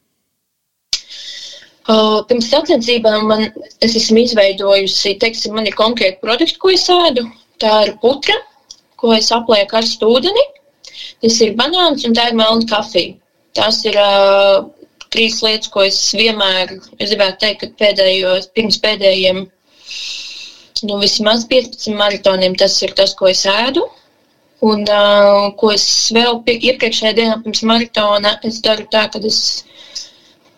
Uh, pirms sacensībām man, es esmu izveidojusi, teiksim, man ir konkrēti produkti, ko es ēdu. Tā ir putra, ko es aplieku ar ūdeni. Tas ir banāns un tā ir melna kafija. Tās ir uh, trīs lietas, ko es vienmēr, es gribētu teikt, ka pēdējos, pirms pēdējiem, nu, vismaz 15 maratoniem tas ir tas, ko es ēdu. Un uh, ko es vēl iepriekšējā dienā pirms maratona, es daru tā, ka es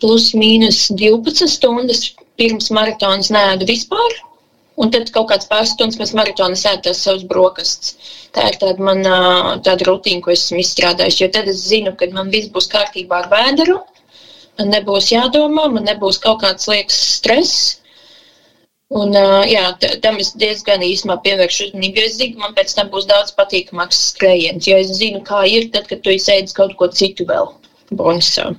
plus mīnus 12 stundas pirms maratonas nēdu vispār. Un tad kaut kāds pāris stundas pēc maratona sēž tās savas brokastis. Tā ir tāda mana tāda rutīna, ko esmu izstrādājis. Jo tad es zinu, ka man viss būs kārtībā ar vēderu. Man nebūs jādomā, man nebūs kaut kāds liekas stress. Un, jā, tam es diezgan īsumā pievēršu uzmanību, es zinu, ka man pēc tam būs daudz patīkamāks skrējiens. Jo es zinu, kā ir tad, kad tu izsēdi kaut ko citu vēl bonusā.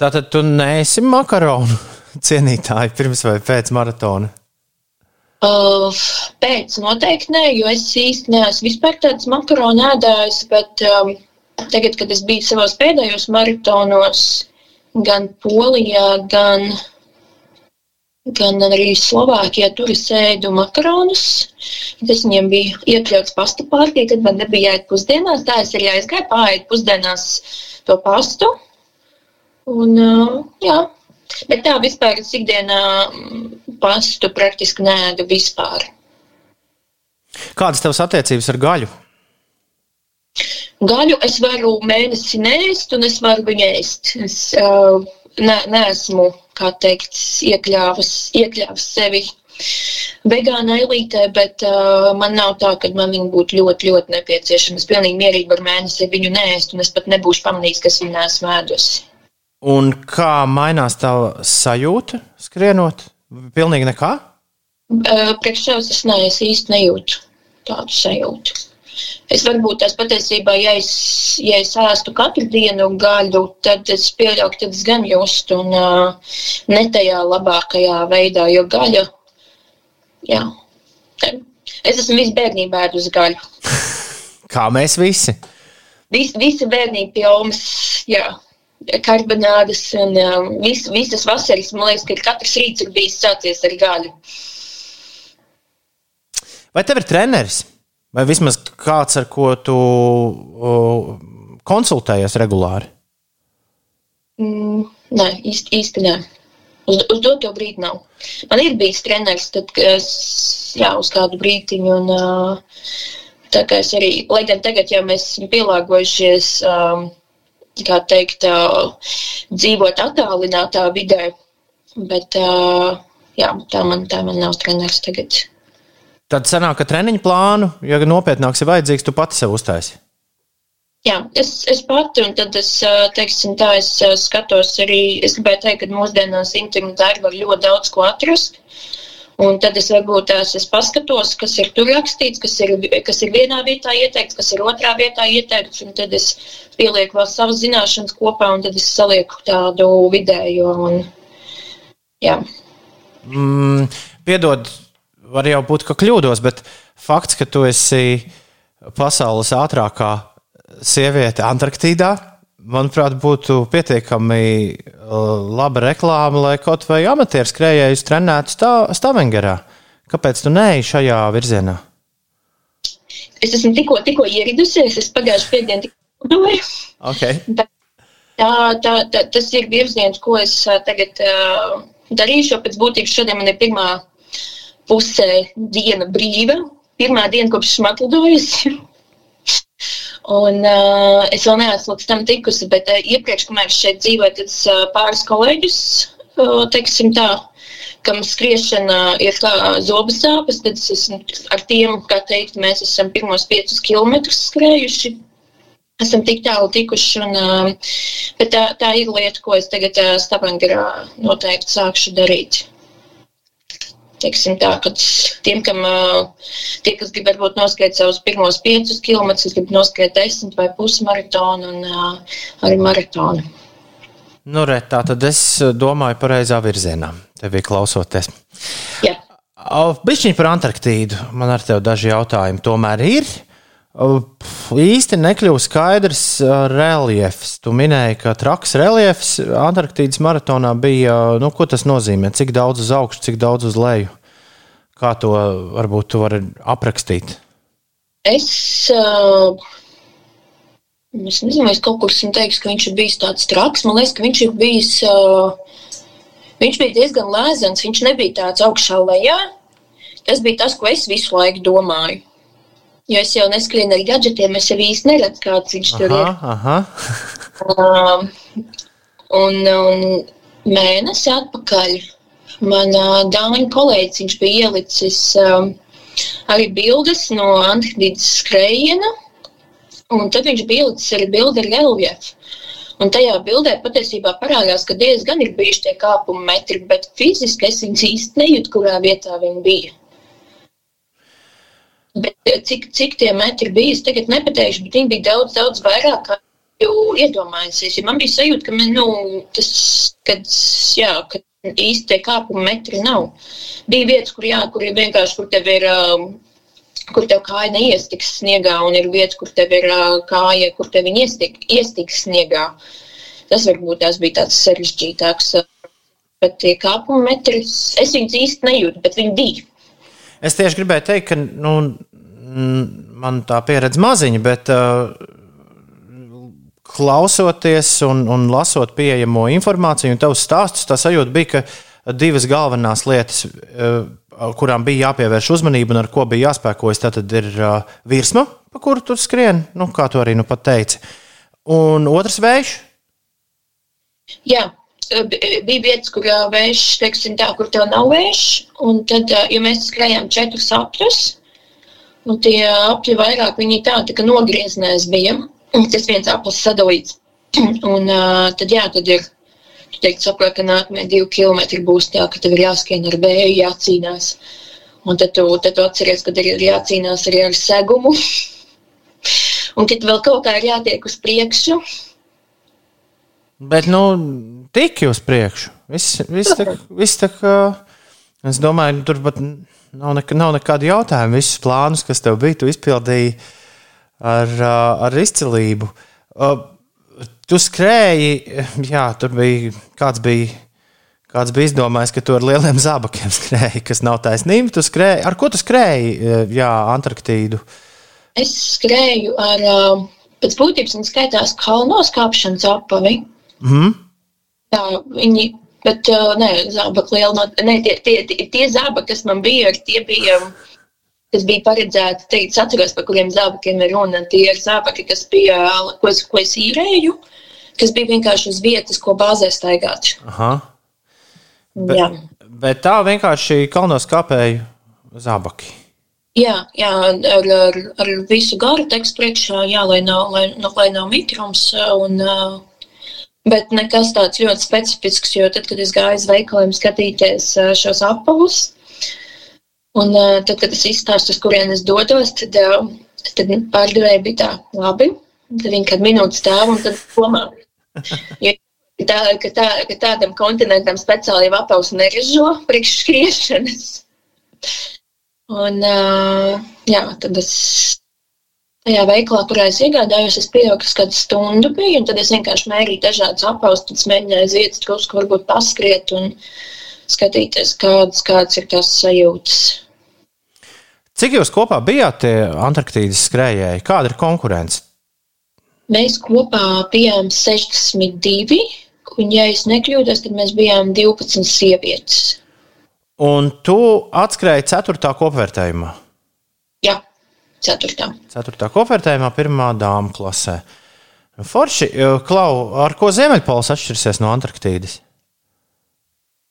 Tātad tu neesi makaronu cienītāji pirms vai pēc maratona? Uh, pēc noteikti nē, jo es īsti neesmu vispār tāds makaronu ēdājs, bet um, tagad, kad es biju savos pēdējos maratonos, gan Polijā, gan, gan arī Slovākijā, tur es ēdu makaronus. Tas viņiem bija iekļauts pasta pārtī, kad man nebija jāiet pusdienās. Tā es arī aizgāju pāriet pusdienās to pastu. Un, jā, bet tā vispār es ikdienā pastu praktiski nēdu vispār. Kādas tavas attiecības ar gaļu? Gaļu es varu mēnesi nēst, un es varu viņu ēst. Es uh, ne, neesmu, kā teikt, iekļāvis, iekļāvis sevi vegāna elītē, bet uh, man nav tā, ka man viņa būtu ļoti, ļoti nepieciešama. Es pilnīgi mierīgi varu mēnesi viņu nēst, un es pat nebūšu pamanījis, ka es viņu neesmu ēdusi. Un kā mainās tā sajūta, skrienot? Pilnīgi nekā? Priekš sevis es, ne, es īsti nejūtu tādu sajūtu. Es varbūt tās patiesībā, ja es, ja es ēstu katru dienu gaļu, tad es pieļauju, ka tas gan justu un uh, ne tajā labākajā veidā, jo gaļa, jā, es esmu visu bērnību ēdus gaļu. Kā mēs visi? Vis, visi bērnīgi pie omas, jā karbonādes un um, vis, visas vasaras. Man liekas, ka katrs rīts ir bijis sācies ar gaļu. Vai tev ir treneris? Vai vismaz kāds, ar ko tu, konsultējies regulāri? Mm, nē, īsti, īsti nē. Uz, uz doto brīdi nav. Man ir bijis treneris, tad, es, jā, uz kādu brīdiņu. Un, uh, tā kā es arī, lai gan tagad jau mēs esam pielāgojušies, um, kā teikt, uh, dzīvot attālinātā vidē, bet uh, jā, tā man, tā man nav treneris tagad. Tad sanāk, ka treniņu plānu, ja nopietnāks ir vajadzīgs, tu pati sev uztaisi. Jā, es, es pati, un tad es, teiksim, tā es skatos arī, es gribēju teikt, ka mūsdienās internetā var ļoti daudz ko atrast. Un tad es varbūt tās es paskatos, kas ir tur rakstīts, kas ir, kas ir vienā vietā ieteikts, kas ir otrā vietā ieteikts, un tad es pielieku vēl savas zināšanas kopā, un tad es salieku tādu vidējo. Un, jā. Mm, piedod, var jau būt, ka kļūdos, bet fakts, ka tu esi pasaules ātrākā sieviete Antarktīdā, manuprāt, būtu pietiekami uh, laba reklāma, lai kaut vai amatieru skrejējus trenētu stā, Stavangerā. Kāpēc tu neej šajā virzienā? Es esmu tikko, tikko ieradusies, es pagājušajā piekdienā tikko domāju. Okay. Tā, tā, tā, tas ir virziens, ko es uh, tagad uh, darīšu. Pēc būtības šodien man ir pirmā pusē diena brīva. Pirmā diena, kopš esmu atlidojusi. Un, uh, es vēl neesmu līdz tam tikusi, bet uh, iepriekš, kamēr es šeit dzīvoju, tad uh, pāris kolēģus, uh, teiksim tā, kam skriešana ir kā zobu sāpes, tad es esmu ar tiem, kā teikt, mēs esam pirmos piecus kilometrus skrējuši. Esam tik tālu tikuši, un, uh, tā, tā ir lieta, ko es tagad uh, Stavangarā noteikti sākšu darīt teiksim, tā, ka tiem, kam, tie, kas grib varbūt noskriet savus pirmos piecus kilometrus, grib noskriet desmit vai pusmaratonu un arī maratonu. Nu, re, tā tad es domāju pareizā virzienā, tevi klausoties. Jā. Bišķiņ par Antarktīdu. Man ar tevi daži jautājumi tomēr ir. Īsti nekļuva skaidrs reliefs. Tu minēji, ka traks reliefs Antarktīdas maratonā bija. Nu, ko tas nozīmē? Cik daudz uz augšu, cik daudz uz leju? Kā to varbūt tu vari aprakstīt? Es, uh, es nezinu, es kaut kur esmu teicis, ka viņš ir bijis tāds traks. Man liekas, ka viņš ir bijis. Uh, viņš bija diezgan lēzens. Viņš nebija tāds augšā lejā. Tas bija tas, ko es visu laiku domāju. Jo es jau neskrienu ar gadgetiem, es jau īsti neredzu, kāds viņš tur aha, ir. Aha. Um, un, un mēnesi atpakaļ man uh, dāņu kolēģis, viņš bija ielicis um, arī bildes no Antarktīdas skrējiena, un tad viņš bija ielicis arī bildi ar reliefu. Un tajā bildē patiesībā parādās, ka diezgan ir bijuši tie kāpuma metri, bet fiziski es viņus īsti nejūtu, kurā vietā viņi bija. Bet eh, cik, cik tie metri bija, es tagad nepateikšu, bet viņi bija daudz, daudz vairāk. Iedomājusies, ja man bija sajūta, ka, man, nu, tas, kad, jā, kad īsti tie kāpuma metri nav. Bija vietas, kur, jā, kur ir vienkārši, kur tev ir, um, kur tev kāja neiestiks sniegā, un ir vietas, kur tev ir uh, kāja, kur tev viņa iestik, iestiks sniegā. Tas varbūt tās bija tāds sarežģītāks. Bet tie kāpuma metri, es viņus īsti nejūtu, bet viņi bija. Es tieši gribēju teikt, ka nu, man tā pieredze maziņa, bet uh, klausoties un, un lasot pieejamo informāciju un tavus stāstus, tā sajūta bija, ka divas galvenās lietas, uh, kurām bija jāpievērš uzmanība un ar ko bija jāspēkojas, tad ir uh, virsma, pa kuru tu skrien, nu, kā tu arī nu pat teici. Un otrs vējš. Jā, bija vietas, kur vējš, teiksim tā, kur tev nav vējš, un tad, ja mēs skrējām četrus apļus, un tie apļi vairāk, viņi tā, tā kā nogrieznēs bija, un tas viens aplis sadalīts. Un tad, jā, tad ir, tu teikt, saprot, ka nākamie divi kilometri būs tā, ka tev ir jāskrien ar vēju, jācīnās. Un tad tu, tad tu atceries, ka ir jācīnās arī ar segumu. un kad vēl kaut kā ir jātiek uz priekšu, Bet, nu, tiki uz priekšu. Viss, viss tā, viss tā kā, es domāju, tur pat nav, nek nav nekādu jautājumu. Visus plānus, kas tev bija, tu izpildīji ar, ar izcilību. Tu skrēji, jā, tur bija kāds bija. Kāds bija izdomājis, ka tu ar lieliem zābakiem skrēji, kas nav taisnība. Tu skrēji, ar ko tu skrēji? Jā, Antarktīdu. Es skrēju ar uh, pēc būtības viņi skaitās kalnos kāpšanas apavi. Mm. Jā, viņi, bet uh, nē, zābaki liela no, nē, tie, tie, tie, tie zābaki, kas man bija, tie bija, kas bija paredzēti, teikt, atceros, par kuriem zābakiem ir runa, tie ir zābaki, kas bija, ko es, ko es īrēju, kas bija vienkārši uz vietas, ko bāzē staigāt. Aha. Bet, Jā. bet tā vienkārši kalnos kāpēju zābaki. Jā, jā ar, ar, ar visu garu tekstu priekšā, jā, lai nav, lai, nu, lai nav mitrums. Un, uh, bet nekas tāds ļoti specifisks, jo tad, kad es gāju uz veikaliem skatīties šos apavus, un tad, kad es izstāstu, uz kurien es dodos, tad, tad pārdevēji bija tā labi. Tad viņi kādu minūti stāv un tad domā. Jo tā, ka, tā, ka tādam kontinentam speciāli jau apavus neražo priekšskriešanas. Un, uh, jā, tad es tajā veikalā, kurā es iegādājos, es pieaugu, kādu stundu bija, un tad es vienkārši mērīju dažādas es mēģināju vietas drusku varbūt paskriet un skatīties, kādas, kādas ir tās sajūtas. Cik jūs kopā bijāt Antarktīdas skrējēji? Kāda ir konkurence? Mēs kopā bijām 62, un, ja es nekļūdos, tad mēs bijām 12 sievietes. Un tu atskrēji 4. kopvērtējumā. 4. 4. kopvērtējumā, 1. dāmas klasē. Forši, Klau, ar ko Ziemeļpols atšķirsies no Antarktīdas?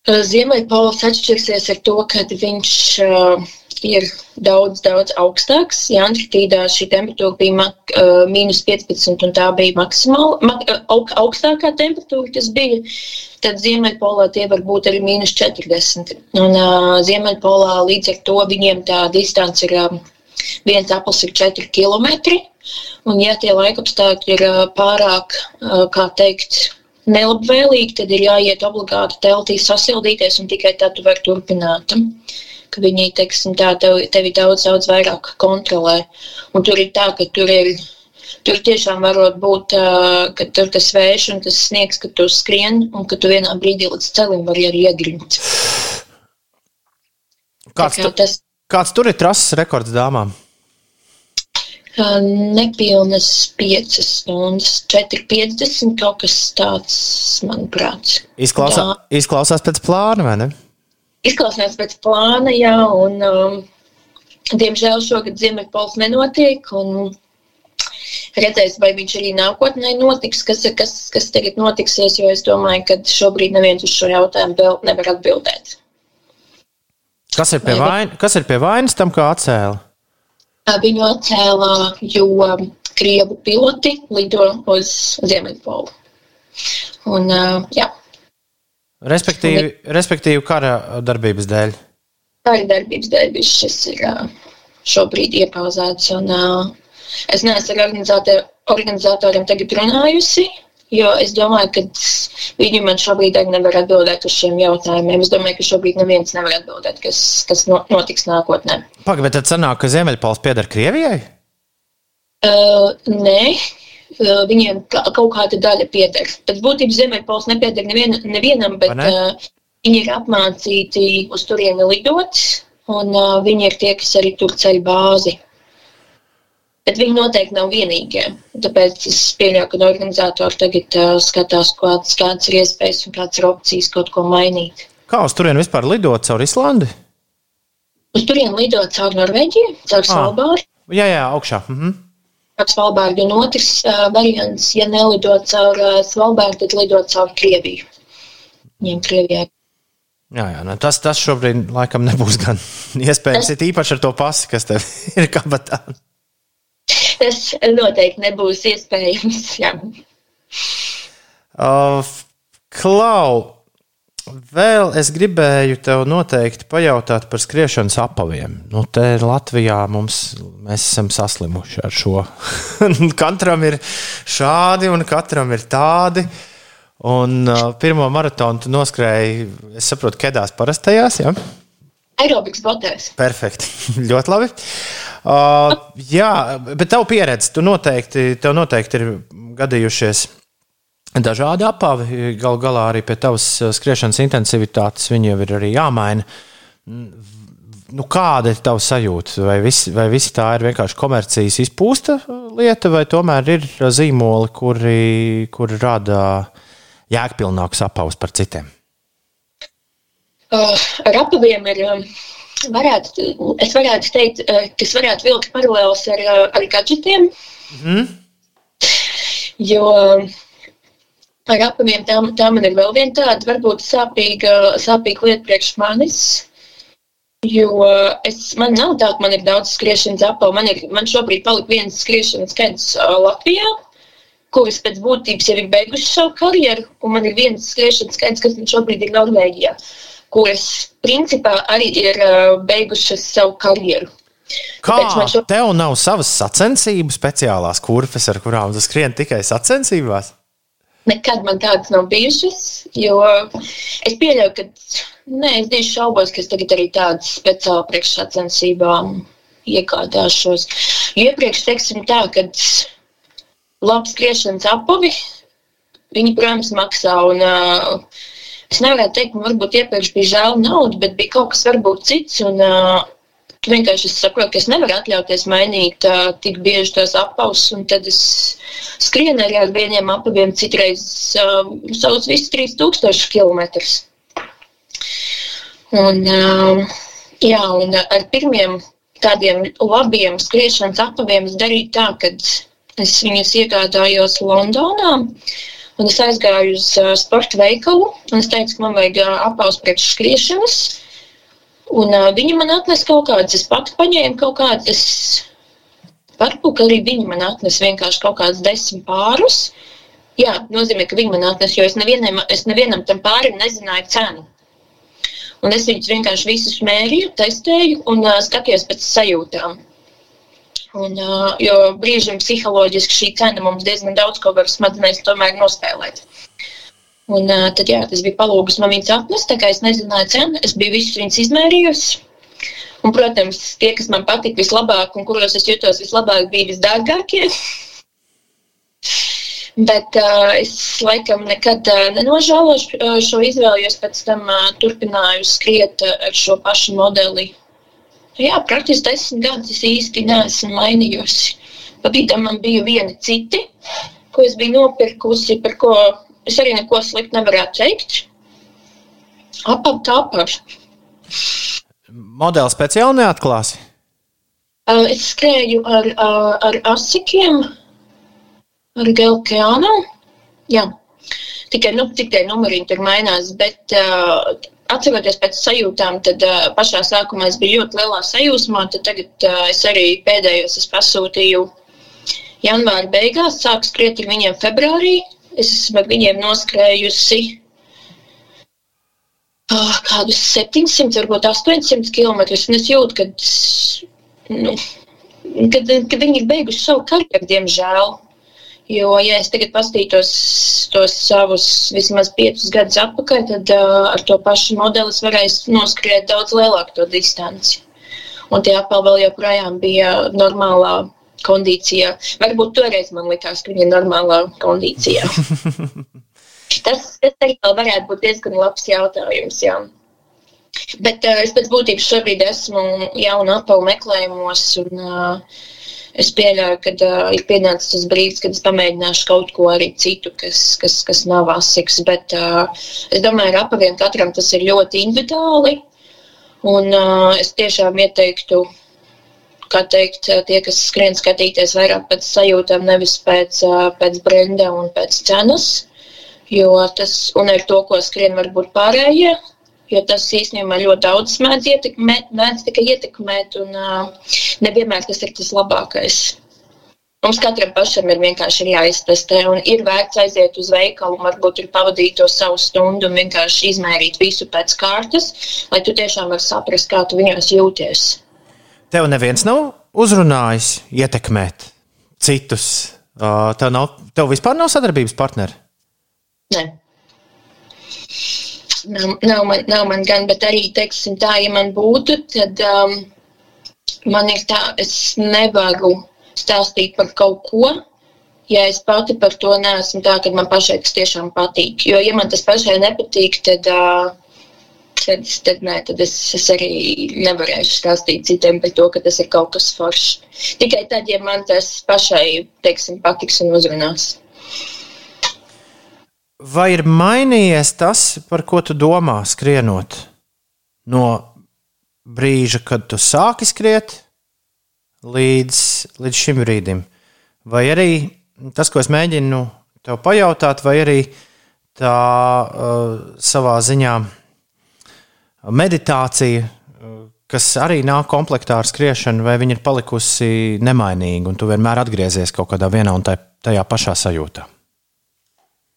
Ziemeļpols atšķirsies ar to, ka viņš uh, ir daudz, daudz augstāks. Ja Antarktīdā šī temperatūra bija mak, uh, mīnus 15, un tā bija maksimāli mak, aug, augstākā temperatūra, kas bija, tad Ziemeļpolā tie var būt arī mīnus 40. Un uh, Ziemeļpolā līdz ar to viņiem tā distance ir uh, viens apels ir 4 km. Un, ja tie laikapstākļi ir pārāk, kā teikt, nelabvēlīgi, tad ir jāiet obligāti teltī sasildīties, un tikai tad tu vari turpināt. Ka viņi teiksim, tā, tevi, tevi daudz, daudz vairāk kontrolē. Un tur ir tā, ka tur ir. Tur tiešām var būt, uh, tas vējš un tas sniegs, ka tu skrien un ka tu vienā brīdī līdz celim vari arī iegrimt. Kāds, Tā kā tas kāds tur ir trases rekords dāmām? nepilnas 5 stundas, 4,50 kaut kas tāds, manuprāt. Izklausā, Jā. izklausās pēc plāna, vai ne? Izklausās pēc plāna, jā, un um, diemžēl šogad Ziemeļpols nenotiek, un redzēs, vai viņš arī nākotnē notiks, kas, kas, kas tagad notiksies, jo es domāju, ka šobrīd neviens uz šo jautājumu vēl nevar atbildēt. Kas ir pie, Vai- vain, kas ir pie vainas tam, kā atcēla? Viņu atcēlā, jo um, Krievu piloti lido uz Ziemeļpolu. Un, uh, jā, Respektīvi, respektīvi kara darbības dēļ. ir darbības dēļ, viņš šis ir ā, šobrīd iepauzēts. Un, ā, es neesmu ar organizatoriem tagad runājusi, jo es domāju, ka viņi man šobrīd arī nevar atbildēt uz šiem jautājumiem. Es domāju, ka šobrīd neviens nevar atbildēt, kas, kas no, notiks nākotnē. Pagaidām, bet tad sanāk, ka Ziemeļpols pieder Krievijai? Uh, nē. Uh, viņiem ka- kaut kāda daļa pieder. Pēc būtības Ziemeļpols nepieder nevien, nevienam, bet ne? uh, viņi ir apmācīti uz turieni lidot, un uh, viņi ir tie, kas arī tur ceļ bāzi. Bet viņi noteikti nav vienīgie. Tāpēc es pieļauju, ka organizatori tagad uh, skatās, kādas, kādas ir iespējas un kādas ir opcijas kaut ko mainīt. Kā uz turieni vispār lidot caur Islandi? Uz turieni lidot caur Norvēģiju, caur Ah. Svalbāru. Jā, jā, augšā. Mhm. Ar Svalbārdu un otrs uh, variants, ja nelidot caur uh, Svalbārdu, tad lidot caur Krieviju. Viņiem Krievijai. Jā, jā nu, tas, tas šobrīd laikam nebūs gan iespējams. Ir īpaši ar to pasi, kas tev ir kabatā. Tas noteikti nebūs iespējams. Jā. Uh, Klau, vēl es gribēju tev noteikti pajautāt par skriešanas apaviem. Nu, te Latvijā mums, mēs esam saslimuši ar šo. katram ir šādi un katram ir tādi. Un uh, pirmo maratonu tu noskrēji, es saprotu, kedās parastajās. Ja? Aerobiks botēs. Perfekti. Ļoti labi. Uh, jā, bet tev pieredze, tu noteikti, tev noteikti ir gadījušies dažādi apavi. Galu galā arī pie tavas uh, skriešanas intensivitātes viņi jau ir arī jāmaina. Nu, kāda ir tava sajūta? Vai, vis, vai visi tā ir vienkārši komercijas izpūsta lieta, vai tomēr ir zīmoli, kuri, kuri rada jēgpilnākus apavus par citiem? Uh, ar apaviem ir. Um, varētu, es varētu teikt, uh, kas varētu vilkt paralēlus ar, uh, ar gadgetiem. Mm. Jo ar apaviem tā, tā man ir vēl viena tāda, varbūt sāpīga, sāpīga lieta priekš manis. Jo es, man nav tā, ka man ir daudz skriešanas apavu. Man, ir, man šobrīd palika viens skriešanas skaits uh, Latvijā, kuras pēc būtības jau ir beiguši savu karjeru, un man ir viens skriešanas skaits, kas man šobrīd ir Norvēģijā. Uh, kuras principā arī ir beigušas savu karjeru. Kā šo... tev nav savas sacensību speciālās kurpes, ar kurām tu skrien tikai sacensībās? Nekad man tādas nav bijušas, jo es pieļauju, ka nē, es diezgan šaubos, ka es tagad arī tādas speciāli priekšsacensībām iegādāšos. Jo iepriekš, teiksim tā, kad labs skriešanas apavi, viņi, protams, maksā un uh, Es nevarētu teikt, ka varbūt iepriekš bija žēl nauda, bet bija kaut kas varbūt cits. Un, uh, Vienkārši es saprotu, ka es nevaru atļauties mainīt uh, tik bieži tos apavus, un tad es skrienu arī ar vieniem apaviem, citreiz uh, savus visus 3000 km. Un, uh, jā, un ar pirmiem tādiem labiem skriešanas apaviem es darīju tā, ka es viņus iegādājos Londonā. Uh, Un es aizgāju uz uh, sporta veikalu, un es teicu, ka man vajag uh, apaus priekš skriešanas. Un uh, viņi man atnesa kaut kādas, es pati paņēmu kaut kādas. Varbūt arī viņi man atnesa vienkārši kaut kādas desmit pārus. Jā, nozīmē, ka viņi man atnesa, jo es nevienam, es nevienam tam pārim nezināju cenu. Un es viņus vienkārši visus mērīju, testēju un uh, skatījos pēc sajūtām. Un, jo brīžiem psiholoģiski šī cena mums diezgan daudz ko var smadzenēs tomēr nospēlēt. Un, tad jā, tas bija palūgus man viņas atnest, tā kā es nezināju cenu, es biju visus viņus izmērījusi. Un, protams, tie, kas man patika vislabāk un kuros es jutos vislabāk, bija visdārgākie. Bet uh, es laikam nekad uh, nenožēlošu uh, šo izvēli, jo es pēc tam uh, turpināju skriet uh, ar šo pašu modeli Jā, praktiski desmit gadus es īsti neesmu mainījusi. Patīkam man bija viena citi, ko es biju nopirkusi, par ko es arī neko sliktu nevarētu teikt. Apap tāpar. Modeli speciāli neatklāsi? Es skrēju ar, ar asikiem, ar gelkeānu. Jā, tikai, nu, tikai numuriņi tur mainās, bet uh, atceroties pēc sajūtām, tad uh, pašā sākumā es biju ļoti lielā sajūsmā. Tagad uh, es arī pēdējos es pasūtīju janvāra beigās, sāku skriet ar viņiem februārī. Es esmu ar viņiem noskrējusi uh, kādus 700, varbūt 800 km. Es jūtu, ka, nu, kad, kad viņi ir beiguši savu karjeru, diemžēl. Jo, ja es tagad paskatītos tos savus vismaz piecus gadus atpakaļ, tad uh, ar to pašu modeli es varēju noskriet daudz lielāku distanci. Un tie apeli vēl joprojām bija normālā kondīcijā. Varbūt toreiz man likās, ka viņi ir normālā kondīcijā. tas, tas arī varētu būt diezgan labs jautājums. Jā. Bet uh, es pēc būtības šobrīd esmu jaunu apavu meklējumos. Un, uh, es pieļauju, ka uh, ir pienācis tas brīdis, kad es pamēģināšu kaut ko arī citu, kas, kas, kas nav asiks. Bet uh, es domāju, ka apaviem katram tas ir ļoti individuāli. Un uh, es tiešām ieteiktu, kā teikt, tie, kas skrien skatīties vairāk pēc sajūtām, nevis pēc, uh, pēc brenda un pēc cenas. Jo tas, un ar to, ko skrien varbūt pārējie, jo tas īstenībā ļoti daudz mēdz ietekmēt, mēdz tikai ietekmēt, un uh, nevienmēr tas ir tas labākais. Mums katram pašam ir vienkārši jāiztestē, un ir vērts aiziet uz veikalu, varbūt ir pavadīt to savu stundu un vienkārši izmērīt visu pēc kārtas, lai tu tiešām vari saprast, kā tu viņos jūties. Tev neviens nav uzrunājis ietekmēt citus. Tev, nav, tev vispār nav sadarbības partneri? Nē nav, nav, man, nav man gan, bet arī, teiksim, tā, ja man būtu, tad um, man ir tā, es nevaru stāstīt par kaut ko, ja es pati par to neesmu tā, ka man pašai tas tiešām patīk. Jo, ja man tas pašai nepatīk, tad uh, tad, tad, nē, tad es, es arī nevarēšu stāstīt citiem par to, ka tas ir kaut kas foršs. Tikai tad, ja man tas pašai, teiksim, patiks un uzrunās. Vai ir mainījies tas, par ko tu domā, skrienot no brīža, kad tu sāki skriet, līdz, līdz šim brīdim? Vai arī tas, ko es mēģinu tev pajautāt, vai arī tā uh, savā ziņā meditācija, kas arī nāk komplektā ar skriešanu, vai viņa ir palikusi nemainīga, un tu vienmēr atgriezies kaut kādā vienā un tajā pašā sajūtā?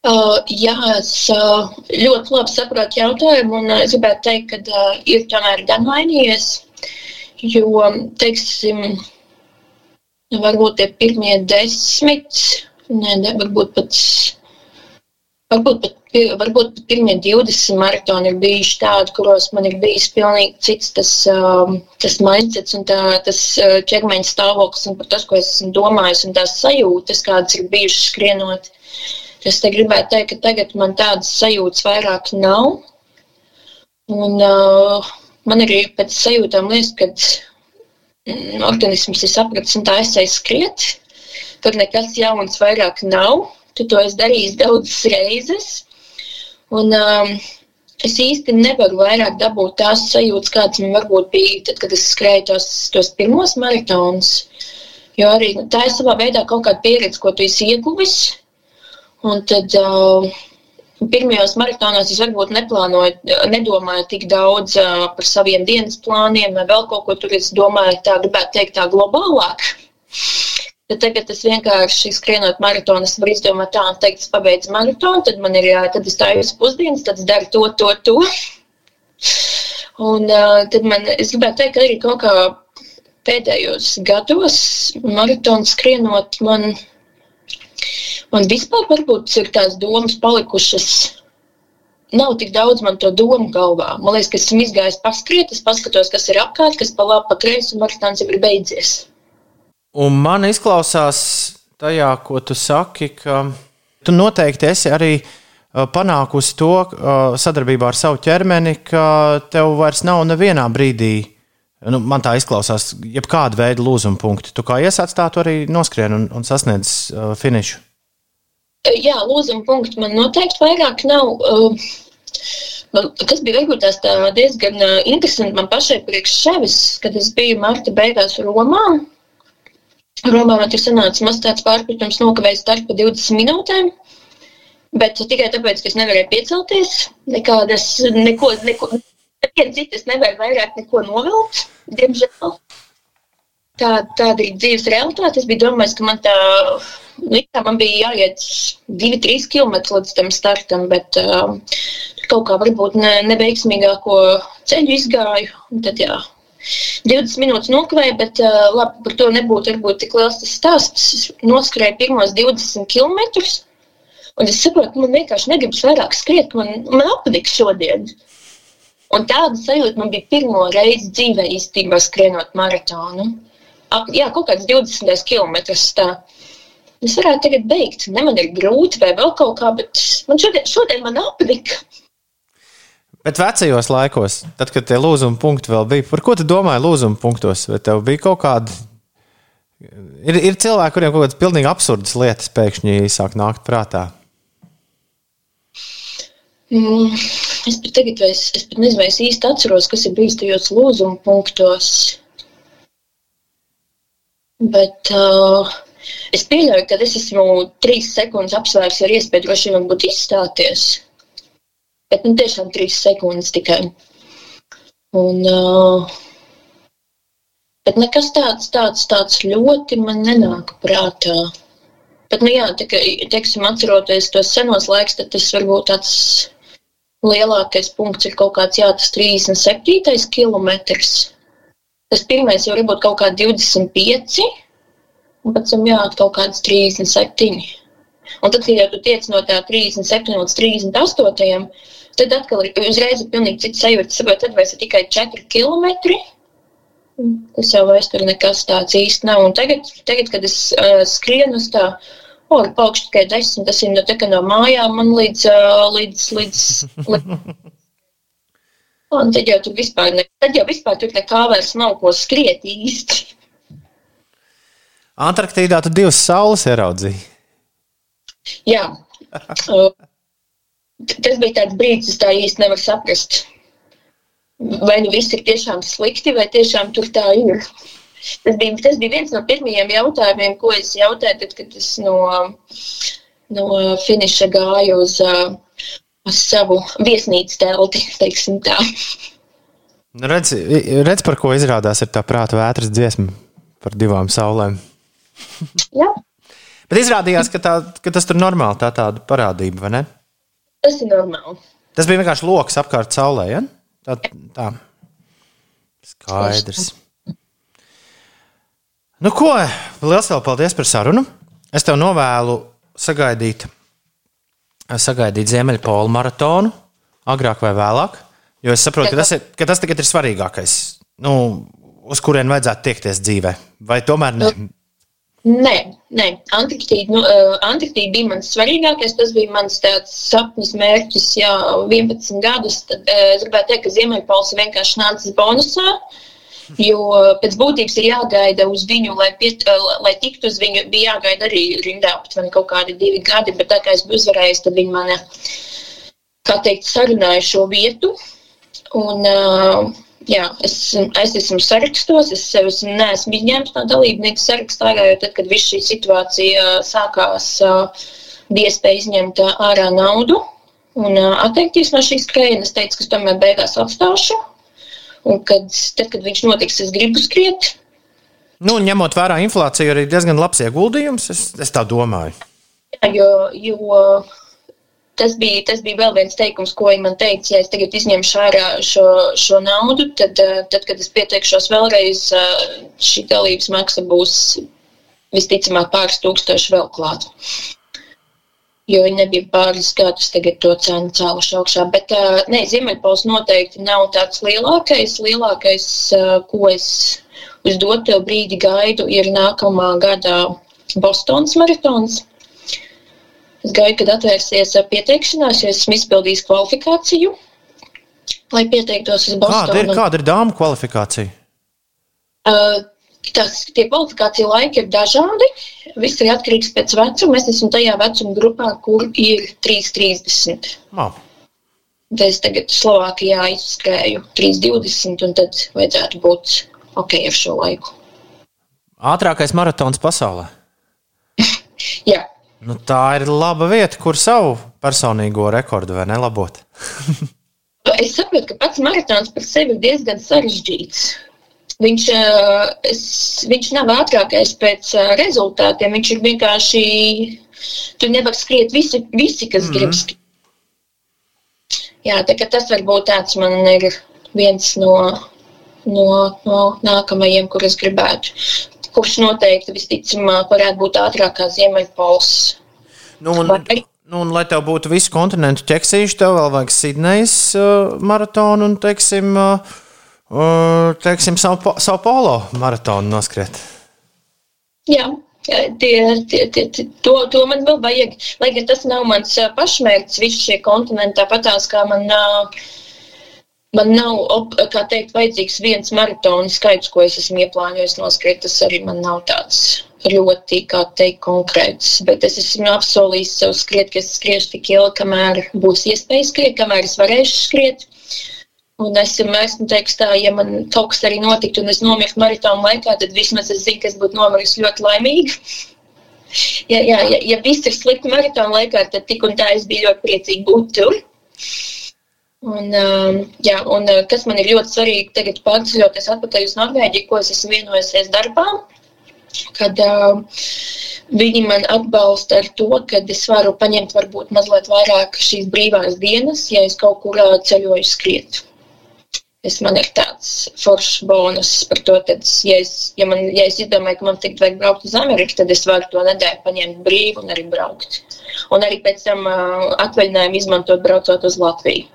Uh, jā, es uh, ļoti labi saprotu jautājumu, un uh, es gribētu teikt, ka uh, ir tomēr gan mainījies, jo, teiksim, varbūt tie pirmie desmit, ne, ne, varbūt pat, varbūt pat varbūt pat pirmie 20 maratoni ir bijuši tādi, kuros man ir bijis pilnīgi cits tas, tas mindsets un tā, tas uh, ķermeņa stāvoklis un par tas, ko es esmu domājis un tās sajūtas, kādas ir bijušas skrienot. Es te gribētu teikt, ka tagad man tādas sajūtas vairāk nav. Un uh, man arī pēc sajūtām liekas, ka mm, organisms ir sapratis un tā aizsēs skriet, kad nekas jauns vairāk nav. Tu to esi darījis daudzas reizes. Un, um, es īsti nevaru vairāk dabūt tās sajūtas, kādas man varbūt bija tad, kad es skrēju tos, tos pirmos maratonus. Jo arī nu, tā ir savā veidā kaut kāda pieredze, ko tu esi ieguvis. Un tad uh, pirmajos maratonos es varbūt neplānoju, nedomāju tik daudz uh, par saviem dienas plāniem vai vēl kaut ko tur. Es domāju, tā gribētu teikt, tā globālāk. Tad tagad es vienkārši skrienot maratonu, es varu izdomāt tā, un teikt, es pabeidzu maratonu, tad man ir, tad es tāju pusdienas, tad es daru to, to, to. Un uh, tad man, es gribētu teikt, ka arī kaut kā pēdējos gados maratonu skrienot man, man vispār varbūt ir tās domas palikušas nav tik daudz man to domu galvā. Man liekas, ka esmu izgājis paskriet, es paskatos, kas ir apkārt, kas pa labi, pa kreisi, un maratons jau ir beidzies. Un man izklausās tajā, ko tu saki, ka tu noteikti esi arī uh, panākusi to uh, sadarbībā ar savu ķermeni, ka tev vairs nav nevienā brīdī. Nu, man tā izklausās, jebkāda veida lūzuma punkti. Tu kā iesāc tā, tu arī noskrien un, un sasniedz uh, finišu. Jā, lūzuma punkti man noteikti vairāk nav. Uh, man, kas bija tās tā diezgan uh, interesanti man pašai priekš sevis, kad es biju marta beigās Romā. Romā man ir sanācis maz tāds pārpratums, nokavējis pa 20 minūtēm. Bet tikai tāpēc, ka es nevarēju piecelties, nekādas, neko, neko, neviens citas nevar vairāk neko novilkt, diemžēl. Tā, tāda dzīves realitāte. Es biju domājis, ka man tā, nu, tā man bija jāiet 2-3 km līdz tam startam, bet uh, kaut kā varbūt ne, neveiksmīgāko ceļu izgāju. Tad, jā, 20 minūtes nokavēju, bet uh, labi, par to nebūtu varbūt tik liels tas stāsts. Es noskrēju pirmos 20 km. Un es saprotu, man vienkārši negribas vairāk skriet, man, man apniks šodien. Un tāda sajūta man bija pirmo reizi dzīvē īstenībā skrienot maratonu. Ap, jā, kaut kāds 20 km. Tā. Es varētu tagad beigt. Ne man ir grūti vai vēl kaut kā, bet man šodien, šodien man apnika. Bet vecajos laikos, tad, kad tie lūzuma punkti vēl bija, par ko tu domāji lūzuma punktos? Vai tev bija kaut kāda. Ir, ir cilvēki, kuriem kaut kādas pilnīgi absurdas lietas pēkšņi sāk nākt prātā. Mm, es pat tagad es, es pat nezinu, vai es īsti atceros, kas ir bijis tajos lūzuma punktos. Bet uh, es pieļauju, ka es esmu trīs sekundes apsvērts ar iespēju droši vien būt izstāties. Bet nu, tiešām trīs sekundes tikai. Un, uh, bet nekas tāds, tāds, tāds ļoti man nenāk prātā. Bet, nu jā, tikai, teiksim, atceroties tos senos laikus, tad tas varbūt tāds lielākais punkts ir kaut kāds, jā, tas 37. kilometrs. Tas pirmais jau varbūt kaut kādi 25, un pēc tam jā, kaut kāds 37. Un tad, kad jau tu tiec no tā 37 līdz 38, Tad atkal ir uzreiz ir pilnīgi cits sajūta. Saprot, tad vairs ir tikai 4 km. Tas jau vairs tur nekas tāds īsti nav. Un tagad, tagad kad es uh, skrienu uz tā, o, ir paukšķi tikai 10, tas ir no, tā, no mājām man līdz, uh, līdz, līdz, līdz Un tad jau tur vispār, ne, tad jau vispār tur nekā vairs nav ko skriet īsti. Antarktīdā tu divas saules ieraudzīji. Jā. Tas bija tāds brīdis, es tā īsti nevaru saprast. Vai nu viss ir tiešām slikti, vai tiešām tur tā ir. Tas bija, tas bija viens no pirmajiem jautājumiem, ko es jautāju, tad, kad es no, no finiša gāju uz, uh, savu viesnīcu telti, teiksim tā. Nu, redz, redz, par ko izrādās ir tā prāta vētras dziesma par divām saulēm. Jā. Bet izrādījās, ka, tā, ka tas tur normāli tā tāda parādība, vai ne? Tas ir normāli. Tas bija vienkārši lokus apkārt saulē. Ja? Tā, tā. Skaidrs. Nu, ko? Lielas vēl paldies par sarunu. Es tev novēlu sagaidīt, sagaidīt Ziemeļpola maratonu agrāk vai vēlāk. Jo es saprotu, ka tas, ir, ka tas tagad ir svarīgākais, nu, uz kurien vajadzētu tiekties dzīvē. Vai tomēr ne? Nē, nē. Antarktīda, nu, uh, Antarktīda bija mans svarīgākais. Tas bija mans sapnis, mērķis, jau 11 gadus. Tad, uh, es gribētu teikt, ka Ziemeļpols vienkārši nācis bonusā. Jo pēc būtības ir jāgaida uz viņu, lai, piet, lai tiktu uz viņu. Bija jāgaida arī rindā aptuveni kaut kādi divi gadi, bet tā kā es biju uzvarējis, tad viņi man, kā teikt, sarunāja šo vietu. Un, uh, jā, es, es esmu sarakstos, es sev esmu, neesmu izņēmis no dalībnieku sarakstā, jo tad, kad viss šī situācija sākās, bija iespēja izņemt ārā naudu un atteikties no šīs skrējiena. Es teicu, ka tomēr beigās atstāšu. Un kad, tad, kad viņš notiks, es gribu skriet. Nu, ņemot vērā inflāciju, arī diezgan labs ieguldījums. Es, es tā domāju. Jā, jo, jo tas bija, tas bija vēl viens teikums, ko viņa man teica. Ja es tagad izņemšu ārā šo, šo naudu, tad, tad, kad es pieteikšos vēlreiz, šī dalības maksa būs visticamāk pāris tūkstoši vēl klāt. Jo viņi nebija pāris gadus tagad to cenu cēluši augšā. Bet, nē, Ziemeļpols noteikti nav tāds lielākais. Lielākais, ko es uz doto brīdi gaidu, ir nākamā gada Bostonas maratons Es gaidu, kad atvērsies pieteikšanās, jo esmu izpildījis kvalifikāciju, lai pieteiktos uz Bostonu. Kāda ir, kāda ir dāmas kvalifikācija? Uh, tas, tie kvalifikācija laiki ir dažādi. Viss ir atkarīgs pēc vecuma. Es esmu tajā vecuma grupā, kur ir 3,30. Oh. Es tagad Slovākijā izskrēju 3,20, un tad vajadzētu būt ok ar šo laiku. Ātrākais maratons pasaulē. Jā. Nu, tā ir laba vieta, kur savu personīgo rekordu vai nelabot. es saprotu, ka pats maratons par sevi ir diezgan sarežģīts. Viņš, es, viņš nav ātrākais pēc rezultātiem. Viņš ir vienkārši. Tur nevar skriet visi, visi kas mm grib skriet. Jā, tā, tas varbūt tāds man ir viens no, no, no nākamajiem, kurus gribētu kurš noteikti visticamāk varētu būt ātrākā ziemeļpols. Nu, un, Vai? nu, un, lai tev būtu visu kontinentu ķeksīši, tev vēl vajag Sidnejas uh, maratonu un, teiksim, uh teiksim Sao, Sao Paulo maratonu noskriet. Jā. Tie, tie, tie, tie, to, to man vēl vajag. Lai gan tas nav mans uh, pašmērķis, visi šie kontinenti, tāpatās kā man uh, Man nav, kā teikt, vajadzīgs viens maratona skaits, ko es esmu ieplānojis noskriet. Tas arī man nav tāds ļoti, kā teikt, konkrēts. Bet es esmu apsolījis sev skriet, ka es skriešu tik ilgi, kamēr būs iespēja skriet, kamēr es varēšu skriet. Un esmu, esmu teiks tā, ja man kaut kas arī notiktu un es nomirtu maratona laikā, tad vismaz es zinu, ka es būtu nomiris ļoti laimīgi. ja, ja, ja, ja viss ir slikti maratona laikā, tad tik un tā es biju ļoti priecīgi būt tur. Un, um, jā, un uh, kas man ir ļoti svarīgi, tagad pārceļoties atpakaļ uz Norvēģiju, ko es esmu vienojusies darbā, kad uh, viņi man atbalsta ar to, ka es varu paņemt varbūt mazliet vairāk šīs brīvās dienas, ja es kaut kur uh, ceļoju skriet. Es man ir tāds foršs bonus par to, ka, ja es, ja, man, ja es izdomāju, ka man tagad vajag braukt uz Ameriku, tad es varu to nedēļu paņemt brīvu un arī braukt. Un arī pēc tam uh, atvaļinājumu izmantot braucot uz Latviju.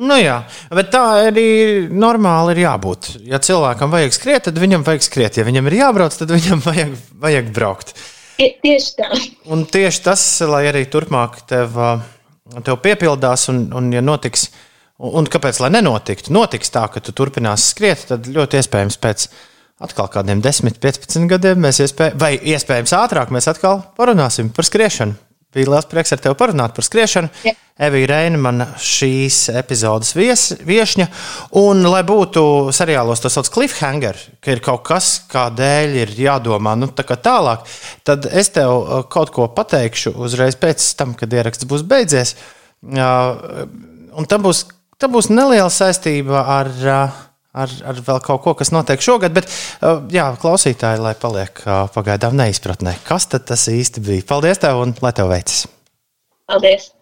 Nu jā, bet tā arī normāli ir jābūt. Ja cilvēkam vajag skriet, tad viņam vajag skriet. Ja viņam ir jābrauc, tad viņam vajag, vajag braukt. Tieši tā. Un tieši tas, lai arī turpmāk tev, tev piepildās, un, un ja notiks, Un, un kāpēc lai nenotiktu? Notiks tā, ka tu turpināsi skriet, tad ļoti iespējams pēc atkal kādiem 10, 15 gadiem mēs iespēj, vai iespējams ātrāk mēs atkal parunāsim par skriešanu. Bija liels prieks ar tevi parunāt par skriešanu. Ja. Evija Reina, man šīs epizodes vies, viesņa. Un, lai būtu seriālos tas sauc cliffhanger, ka ir kaut kas, kādēļ ir jādomā nu, tā tālāk, tad es tev uh, kaut ko pateikšu uzreiz pēc tam, kad ieraksts būs beidzies. Uh, un tam būs, tam būs neliela saistība ar. Ar, ar vēl kaut ko, kas notiek šogad. Bet, jā, klausītāji, lai paliek pagaidām neizpratnē, kas tas īsti bija. Paldies tev un lai tev veicas! Paldies!